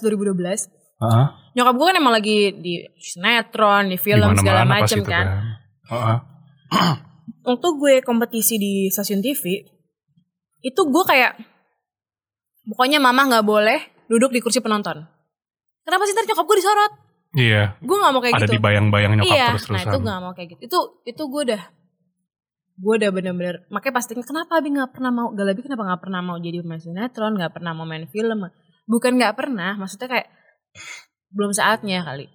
2012 Heeh. nyokap gue kan emang lagi di sinetron di film segala macem itu kan Heeh. waktu gue kompetisi di stasiun TV itu gue kayak pokoknya mama nggak boleh duduk di kursi penonton. Kenapa sih ntar nyokap gue disorot? Iya. Gue nggak mau kayak Ada gitu. di bayang-bayang nyokap iya, nah terus-terusan. itu gak mau kayak gitu. Itu itu gue udah gue udah bener-bener makanya pasti kenapa abi nggak pernah mau Galabi kenapa nggak pernah mau jadi pemain sinetron nggak pernah mau main film bukan nggak pernah maksudnya kayak belum saatnya kali.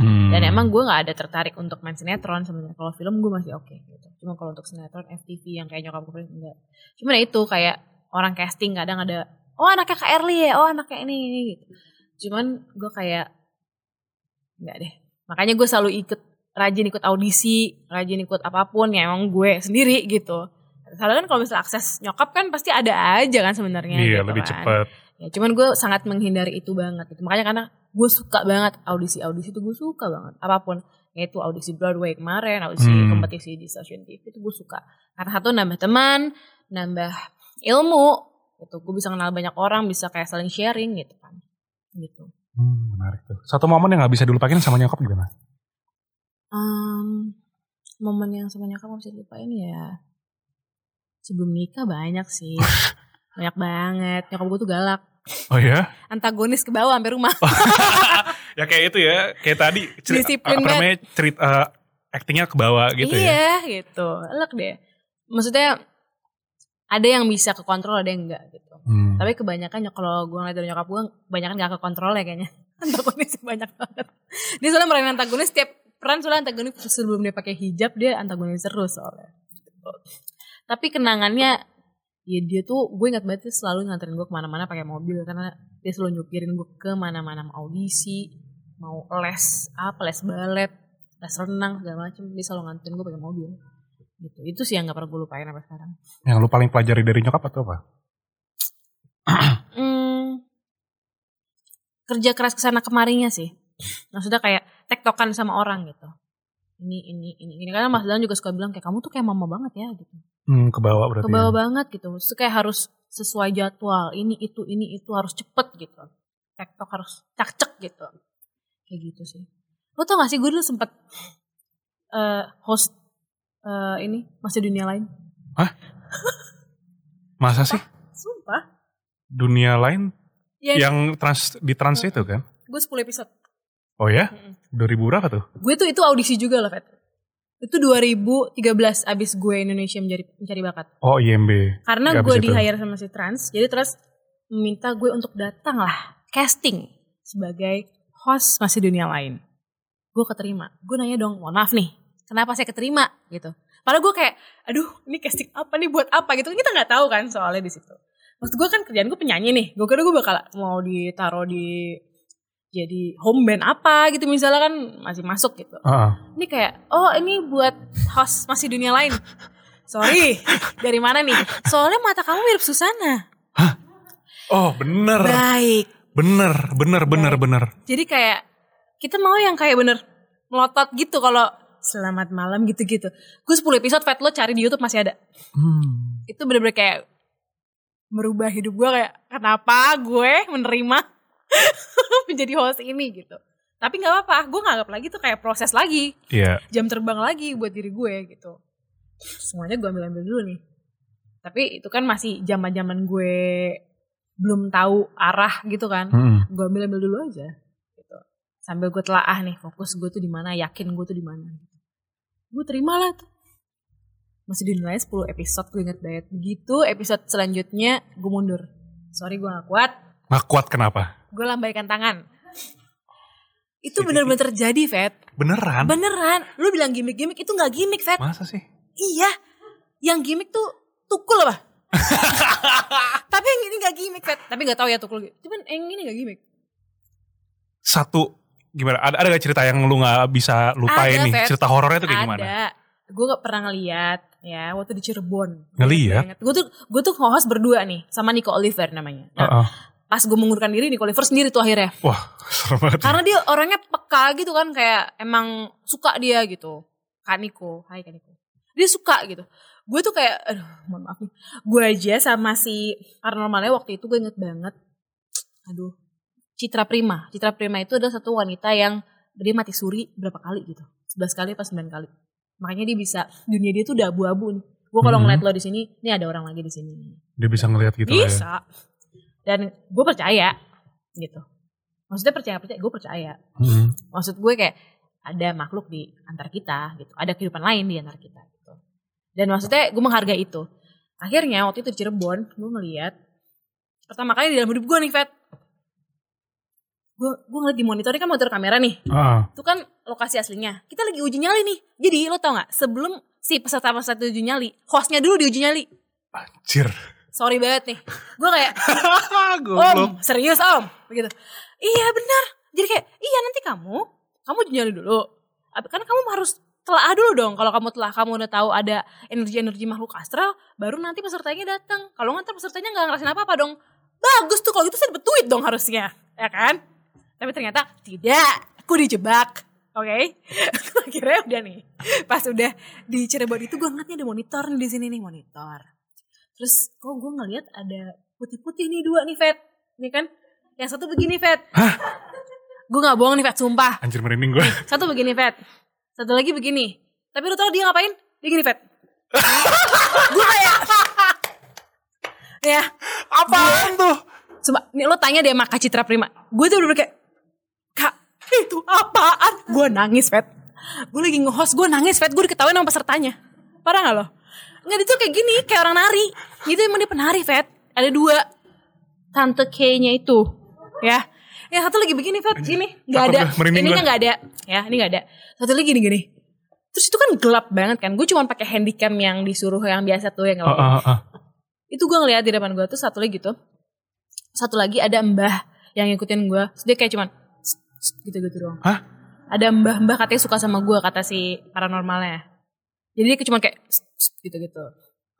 Hmm. dan emang gue nggak ada tertarik untuk main sinetron sebenarnya kalau film gue masih oke gitu cuma kalau untuk sinetron FTV yang kayak nyokap gue enggak cuma ya itu kayak orang casting kadang ada oh anaknya Kak Erli ya oh anaknya ini ini gitu cuman gue kayak nggak deh makanya gue selalu ikut rajin ikut audisi rajin ikut apa pun ya emang gue sendiri gitu Soalnya kan kalau misalnya akses nyokap kan pasti ada aja kan sebenarnya Iya, gitu lebih kan. cepet. Ya, cuman gue sangat menghindari itu banget gitu. Makanya karena gue suka banget audisi-audisi itu gue suka banget. Apa pun. Yaitu audisi Broadway kemarin, audisi Hmm. kompetisi di stasiun TV itu gue suka. Karena satu nambah teman, nambah ilmu. Gitu. Gue bisa kenal banyak orang, bisa kayak saling sharing gitu kan. Gitu. Hmm, menarik tuh. Satu momen yang gak bisa dilupain sama nyokap gimana? Um, momen yang sama nyokap gak bisa dilupain ya. Sebelum nikah banyak sih. *laughs* banyak banget. Nyokap gue tuh galak. Oh ya? Antagonis ke bawah sampai rumah. *laughs* ya kayak itu ya. Kayak tadi. Cerita, Disiplin apa namanya? Cerita, eh, actingnya ke bawah gitu ya. iya gitu elek deh maksudnya ada yang bisa ke kontrol ada yang enggak gitu Hmm. tapi kebanyakan ya kalau gue ngeliat dari nyokap gue kebanyakan gak ke kontrol ya kayaknya *laughs* antagonis banyak banget dia soalnya meranin antagonis setiap peran soalnya antagonis sebelum dia pakai hijab dia antagonis terus soalnya Gitu. tapi kenangannya ya dia tuh gue ingat banget dia selalu nganterin gue ke mana-mana pakai mobil karena dia selalu nyupirin gue ke mana-mana mau audisi mau les apa les balet les renang segala macem dia selalu nganterin gue pakai mobil gitu itu sih yang gak pernah gue lupain sampai sekarang Yang lu paling pelajari dari nyokap atau apa? *clears throat* Hmm, kerja keras ke sana kemarinya sih. Maksudnya kayak tektokan sama orang gitu. Ini ini ini ini karena Mas Dalan juga suka bilang kayak kamu tuh kayak mama banget ya gitu. Hmm, ke bawah berarti. Ke bawah ya. banget gitu. Terus kayak harus sesuai jadwal. Ini itu ini itu harus cepet gitu. Tektok harus cak-cek gitu. Kayak gitu sih. Lo tau gak sih gue dulu sempet eh, host eh, ini masih dunia lain. Masa sih? Sumpah. Dunia lain Ya, yang trans di trans itu kan? gue 10 episode. Oh ya? Mm-mm. 2000 berapa tuh? Gue tuh itu audisi juga loh, Fet. Itu 2013 abis gue Indonesia mencari, mencari bakat. Oh IMB. Karena Ya, abis gue di hire sama si Trans, jadi Trans meminta gue untuk datang lah casting sebagai host masih dunia lain. Gue keterima. Gue nanya dong, mohon maaf nih, kenapa saya keterima gitu. Padahal gue kayak, aduh ini casting apa nih buat apa gitu. Kita nggak tahu kan soalnya di situ. Maksud gue kan kerjaan gue penyanyi nih. Gue kira gue bakal mau ditaruh di jadi home band apa gitu misalnya kan masih masuk gitu. Heeh. ini kayak oh ini buat host masih dunia lain. Sorry dari mana nih? Soalnya mata kamu mirip Susana. Oh bener. baik. Bener, bener, bener, bener. jadi kayak kita mau yang kayak bener melotot gitu kalau selamat malam gitu-gitu. Gue 10 episode Fat lo cari di YouTube masih ada. Hmm. itu bener-bener kayak merubah hidup gue kayak kenapa gue menerima *laughs* menjadi host ini gitu tapi nggak apa-apa gue nganggap lagi tuh kayak proses lagi Iya. jam terbang lagi buat diri gue gitu. Semuanya gue ambil-ambil dulu nih. Tapi itu kan masih zaman zaman gue belum tahu arah gitu kan. Hmm. Gue ambil-ambil dulu aja gitu. Sambil gue telaah nih fokus gue tuh di mana, yakin gue tuh di mana. Gue terima lah tuh. Masih dinilai 10 episode gue inget banget. Begitu episode selanjutnya gue mundur. Sorry gue gak kuat. Nggak kuat kenapa? Gue lambaikan tangan. Itu bener-bener terjadi, Fet. Beneran? Beneran. Lu bilang gimmick-gimmick itu gak gimmick, Fet. Masa sih? Iya. Yang gimmick tuh tukul apa? *laughs* Tapi yang ini gak gimmick, Fet. Tapi gak tahu ya tukul. Cuman yang ini gak gimmick. Satu gimana? Ada ada gak cerita yang lu nggak bisa lupain Ada, nih? Fet. Cerita horornya tuh kayak gimana? Ada. Gue gak pernah ngeliat ya waktu di Cirebon. Ngeliat? Gue tuh gue tuh host berdua nih sama Nico Oliver namanya. Nah, Heeh. Pas gue mengundurkan diri Nico Oliver sendiri tuh akhirnya. Wah, serem banget. ya. Karena dia orangnya peka gitu kan kayak emang suka dia gitu. Kak Niko, hai Kak Niko. Dia suka gitu. Gue tuh kayak, aduh mohon maaf nih. Gue aja sama si paranormalnya waktu itu gue inget banget. Aduh, Citra Prima. Citra Prima itu adalah satu wanita yang dia mati suri berapa kali gitu. 11 kali apa 9 kali. Makanya dia bisa, dunia dia tuh udah abu-abu nih. Gue kalau Hmm. ngeliat lo di sini, ini ada orang lagi di sini. Dia bisa ngelihat gitu lah ya. Dan gue percaya gitu. Maksudnya percaya percaya gue percaya. Hmm. maksud gue kayak ada makhluk di antar kita gitu. Ada kehidupan lain di antar kita gitu. Dan maksudnya gue menghargai itu. Akhirnya waktu itu di Cirebon gue ngeliat pertama kali di dalam hidup gue nih Fet gue gue ngeliat di monitor ini kan monitor kamera nih. Ah, itu kan lokasi aslinya. Kita lagi uji nyali nih. Jadi lo tau nggak sebelum si peserta peserta uji nyali hostnya dulu di uji nyali. Anjir. Sorry banget nih gue kayak. *laughs* Om, serius om? Begitu. Iya benar. Jadi kayak, iya nanti kamu, kamu nyari dulu. Karena kamu harus telah dulu dong. Kalau kamu telah, kamu udah tahu ada energi-energi makhluk astral, baru nanti pesertanya datang. Kalau nggak pesertanya nggak ngerasain apa-apa dong. Bagus tuh kalau gitu saya dapet duit dong harusnya, ya kan? Tapi ternyata tidak, aku dijebak. Oke, *laughs* akhirnya udah nih. Pas udah di Cirebon itu gue ngeliatnya ada monitor nih di sini nih monitor. Terus kok gue ngeliat ada putih-putih nih dua nih Fet. Nih kan. Yang satu begini Fet. Gue gak bohong nih Fet, sumpah. Anjir merinding gue. Satu begini Fet. Satu lagi begini. Tapi lu tau dia ngapain? Dia gini Fet. *laughs* gue kayak. ya. Apaan tuh? Sumpah, nih lo tanya deh sama Kak Citra Prima. Gue tuh bener kayak. Kak, itu apaan? Gue nangis Fet. Gue lagi nge-host, gue nangis Fet. Gue diketawain sama pesertanya. Parah gak lo? Nggak, dia tuh kayak gini, kayak orang nari. Itu emang dia penari Fet. Ada dua. Tante K-nya itu. Ya. Yang satu lagi begini Fet, ini. Gak takut ada. merinding Ininya gue. gak ada. Ya, ini gak ada. Satu lagi gini-gini. Terus itu kan gelap banget kan. Gue cuma pakai handycam yang disuruh yang biasa tuh yang Ah, ah, ah. itu gue ngeliat di depan gue tuh satu lagi gitu satu lagi ada mbah yang ngikutin gue Terus dia kayak cuman gitu gitu doang Hah? ada mbah mbah katanya suka sama gue kata si paranormalnya jadi dia cuma kayak gitu gitu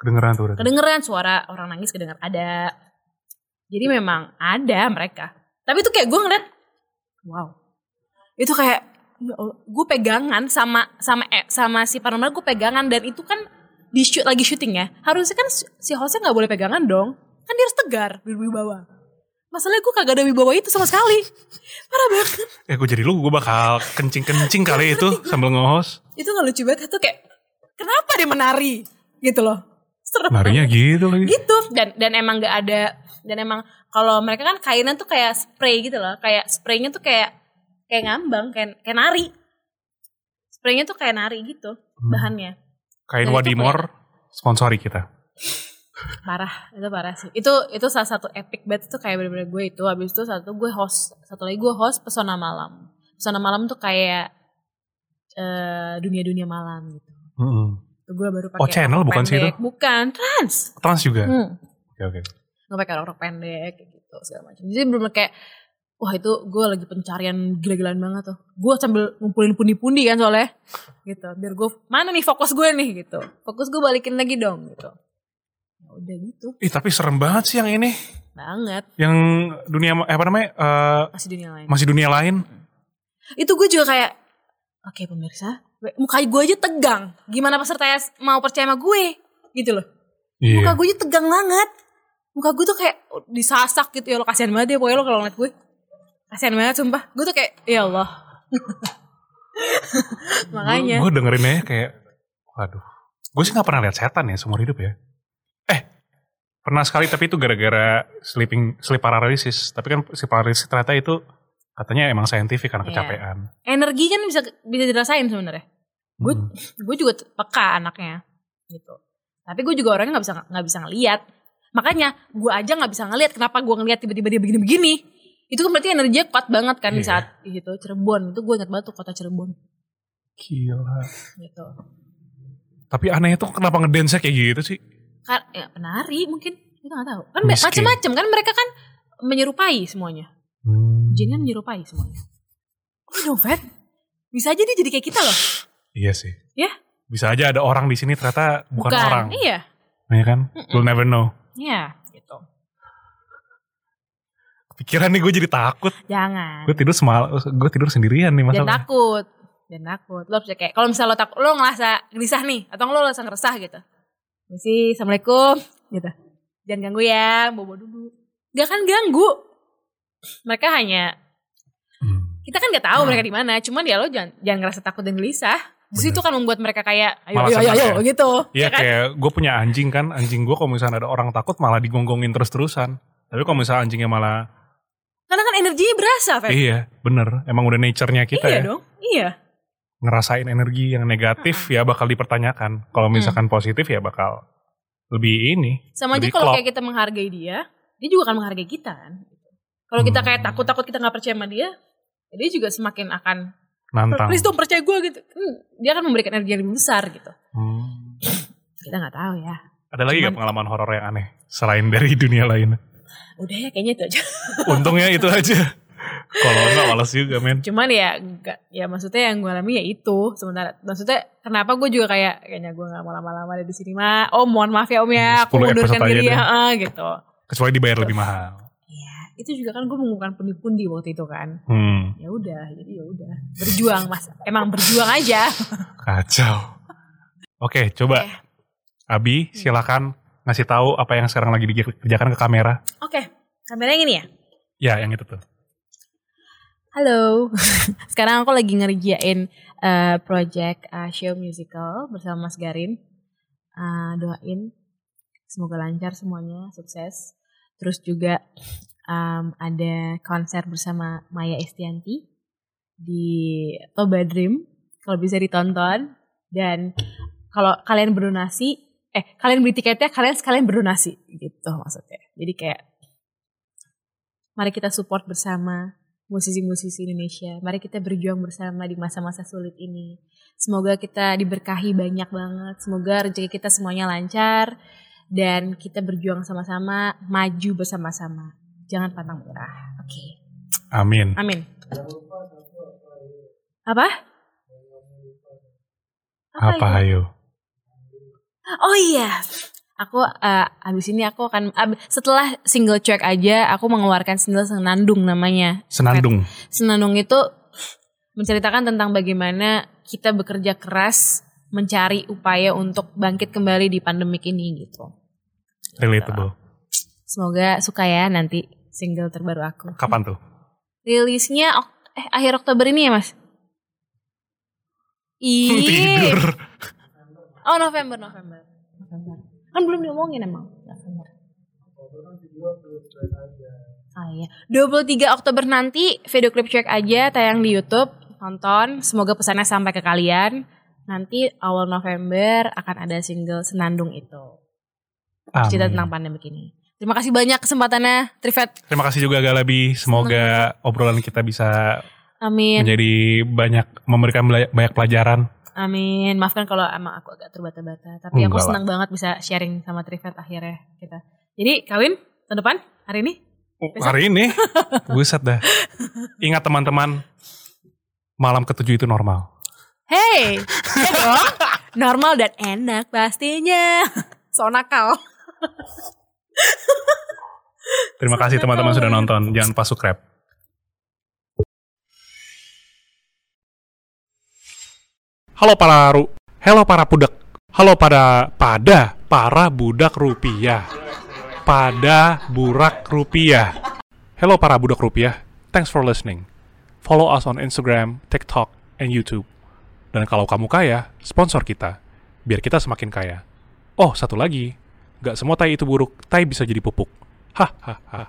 Kedengeran tuh. berarti. kedengeran suara orang nangis kedengar ada. Jadi memang ada mereka. Tapi itu kayak gue ngeliat wow. Itu kayak ya gue pegangan sama sama eh, sama si paranormal gue pegangan. Dan itu kan di shoot lagi syuting ya. Harusnya kan si hostnya nggak boleh pegangan dong. Kan dia harus tegar berwibawa masalahnya gue kagak ada wibawa itu sama sekali. Parah banget. Ya gue jadi lu gue bakal kencing-kencing kali itu *laughs* sambil nge-host. itu nggak lucu banget tuh kayak kenapa dia menari? Gitu loh. Serem Narinya gitu lagi. gitu. Dan dan emang nggak ada dan emang kalau mereka kan kainan tuh kayak spray gitu loh. Kayak spraynya tuh kayak kayak ngambang kayak kayak nari. Spraynya tuh kayak nari gitu Hmm. bahannya. Kain Dan Wadimor sponsori kita. parah itu parah sih. Itu itu salah satu epic banget tuh kayak bener-bener gue itu. Habis itu satu gue host satu lagi gue host pesona malam. Pesona malam tuh kayak eh, dunia-dunia malam gitu Tuh gue baru pakai Oh, channel bukan sih pendek. bukan trans Trans juga. hmm. Oke oke. gue pakai rok pendek kayak gitu segala macam jadi belum kayak wah itu gue lagi pencarian gila-gilaan banget tuh gue sambil ngumpulin pundi-pundi kan soalnya gitu biar gue mana nih fokus gue nih gitu fokus gue balikin lagi dong gitu ya udah gitu Ih tapi serem banget sih yang ini. banget Yang dunia eh, apa namanya? eh, masih dunia lain masih dunia lain. itu gue juga kayak oke pemirsa muka gue aja tegang. Gimana peserta mau percaya sama gue? Gitu loh. Muka Iya. gue aja tegang banget. Muka gue tuh kayak disasak gitu. Ya lo kasihan banget ya pokoknya lo kalau ngeliat gue. Kasihan banget sumpah. Gue tuh kayak ya Allah. *laughs* Makanya. Gue dengerin aja kayak, waduh. Gue sih gak pernah lihat setan ya seumur hidup ya. Eh, pernah sekali tapi itu gara-gara sleeping sleep paralysis. Tapi kan sleep paralysis ternyata itu katanya emang saintifik karena Iya. kecapean. energi kan bisa bisa dirasain sebenarnya gue Hmm. gue juga peka anaknya gitu tapi gue juga orangnya nggak bisa nggak bisa ngelihat makanya gue aja nggak bisa ngelihat kenapa gue ngelihat tiba-tiba dia begini-begini itu kan berarti energinya kuat banget kan di Iya. saat itu Cirebon itu gue ingat banget tuh kota Cirebon Gila. gitu Tapi anehnya tuh kenapa ngedance kayak gitu sih? kan ya penari mungkin kita nggak tahu kan macam-macam kan mereka kan menyerupai semuanya Hmm. jin kan menyerupai semuanya oh dong Fed bisa aja dia jadi kayak kita loh Iya sih. Ya. Bisa aja ada orang di sini ternyata bukan, orang. iya Iya kan? We'll never know. iya gitu Pikiran nih gue jadi takut. jangan Gue tidur semal, gue tidur sendirian nih dan masalah. takut dan takut lo bisa kayak kalau misalnya lo takut lo ngerasa gelisah nih atau lo ngerasa ngeresah gitu misi assalamualaikum gitu jangan ganggu ya bobo dulu gak kan ganggu mereka hanya Hmm. kita kan nggak tahu Hmm. mereka di mana cuman ya lo jangan jangan ngerasa takut dan gelisah Bener. Justru itu kan membuat mereka kayak ayo Malah ayo ayo, ayo ya. gitu Iya ya kan kayak gue punya anjing kan, anjing gue kalau misalnya ada orang takut malah digonggongin terus-terusan. Tapi kalau misalnya anjingnya malah Karena kan energinya berasa, Feb. iya, bener. Emang udah nature-nya kita iya ya. dong, iya. Ngerasain energi yang negatif ya bakal dipertanyakan. Kalau misalkan positif ya bakal lebih ini. Sama aja Lebih kalau klop. kayak kita menghargai dia, dia juga akan menghargai kita kan. Kalau kita kayak Hmm. takut-takut kita nggak percaya sama dia, ya dia juga semakin akan Nantang. please dong percaya gue gitu. Hmm, dia akan memberikan energi yang lebih besar gitu. Hmm. Kita nggak tahu ya. Ada lagi gak Cuman- pengalaman horor yang aneh? Selain dari dunia lain. Udah ya kayaknya itu aja. *laughs* Untungnya itu aja. Kalau enggak males juga men. Cuman ya nggak ya maksudnya yang gue alami ya itu sementara maksudnya kenapa gue juga kayak kayaknya gue nggak mau lama-lama ada di sini mah. Oh mohon maaf ya om ya, aku 10 mundurkan diri ya eh, gitu. Kecuali dibayar lebih mahal. Itu juga kan gue mengumpulkan pundi-pundi waktu itu kan. Hmm, Ya udah jadi ya udah berjuang mas. Emang berjuang aja. *laughs* kacau. Oke, coba Oke. Abi silakan ngasih tahu apa yang sekarang lagi dikerjakan ke kamera. Oke kameranya yang ini ya. Ya, yang itu tuh. Halo, *laughs* sekarang aku lagi ngerjain eh, project eh, show musical bersama Mas Garin. Eh, doain semoga lancar semuanya, sukses. Terus juga em, ada konser bersama Maya Estianti di Toba Dream. Kalau bisa ditonton dan kalau kalian berdonasi, eh kalian beli tiketnya kalian sekalian berdonasi gitu maksudnya. Jadi kayak mari kita support bersama musisi-musisi Indonesia. Mari kita berjuang bersama di masa-masa sulit ini. Semoga kita diberkahi banyak banget. Semoga rezeki kita semuanya lancar dan kita berjuang sama-sama, maju bersama-sama. Jangan pantang menyerah. Oke. Amin. Amin. Apa? Apa itu? ayo? Oh iya. Aku eh, abis ini aku akan ab- setelah single track aja aku mengeluarkan single Senandung namanya. Senandung. Senandung itu menceritakan tentang bagaimana kita bekerja keras mencari upaya untuk bangkit kembali di pandemik ini gitu. Relatable. Semoga suka ya nanti single terbaru aku. Kapan tuh? Rilisnya ok- eh akhir Oktober ini ya, Mas? Iya. *laughs* Tidur. Oh, November, November. November. Kan belum diomongin emang. November. Ah iya. 23 Oktober nanti video klip track aja tayang di YouTube. Tonton, semoga pesannya sampai ke kalian. Nanti awal November akan ada single Senandung itu. Cerita tentang pandemi ini. Terima kasih banyak kesempatannya, Trifet. Terima kasih juga Galabi. Semoga obrolan kita bisa Amin. menjadi banyak memberikan banyak pelajaran. Amin. Maafkan kalau emang aku agak terbata-bata. Tapi aku Enggak lah. senang banget bisa sharing sama Trifet akhirnya kita. Jadi kawin tahun depan hari ini? Besok? Hari ini, *laughs* buset dah. Ingat teman-teman, malam ketujuh itu normal. Hey, ya. Normal dan enak pastinya. *laughs* So nakal. Terima kasih teman-teman sudah nonton. Jangan lupa subscribe. Halo para ru, halo para budak, halo pada pada para budak rupiah, pada burak rupiah. Halo para budak rupiah, thanks for listening. Follow us on Instagram, TikTok, and YouTube. Dan kalau kamu kaya, sponsor kita, biar kita semakin kaya. Oh, satu lagi, gak semua tai itu buruk, tai bisa jadi pupuk. Hahaha.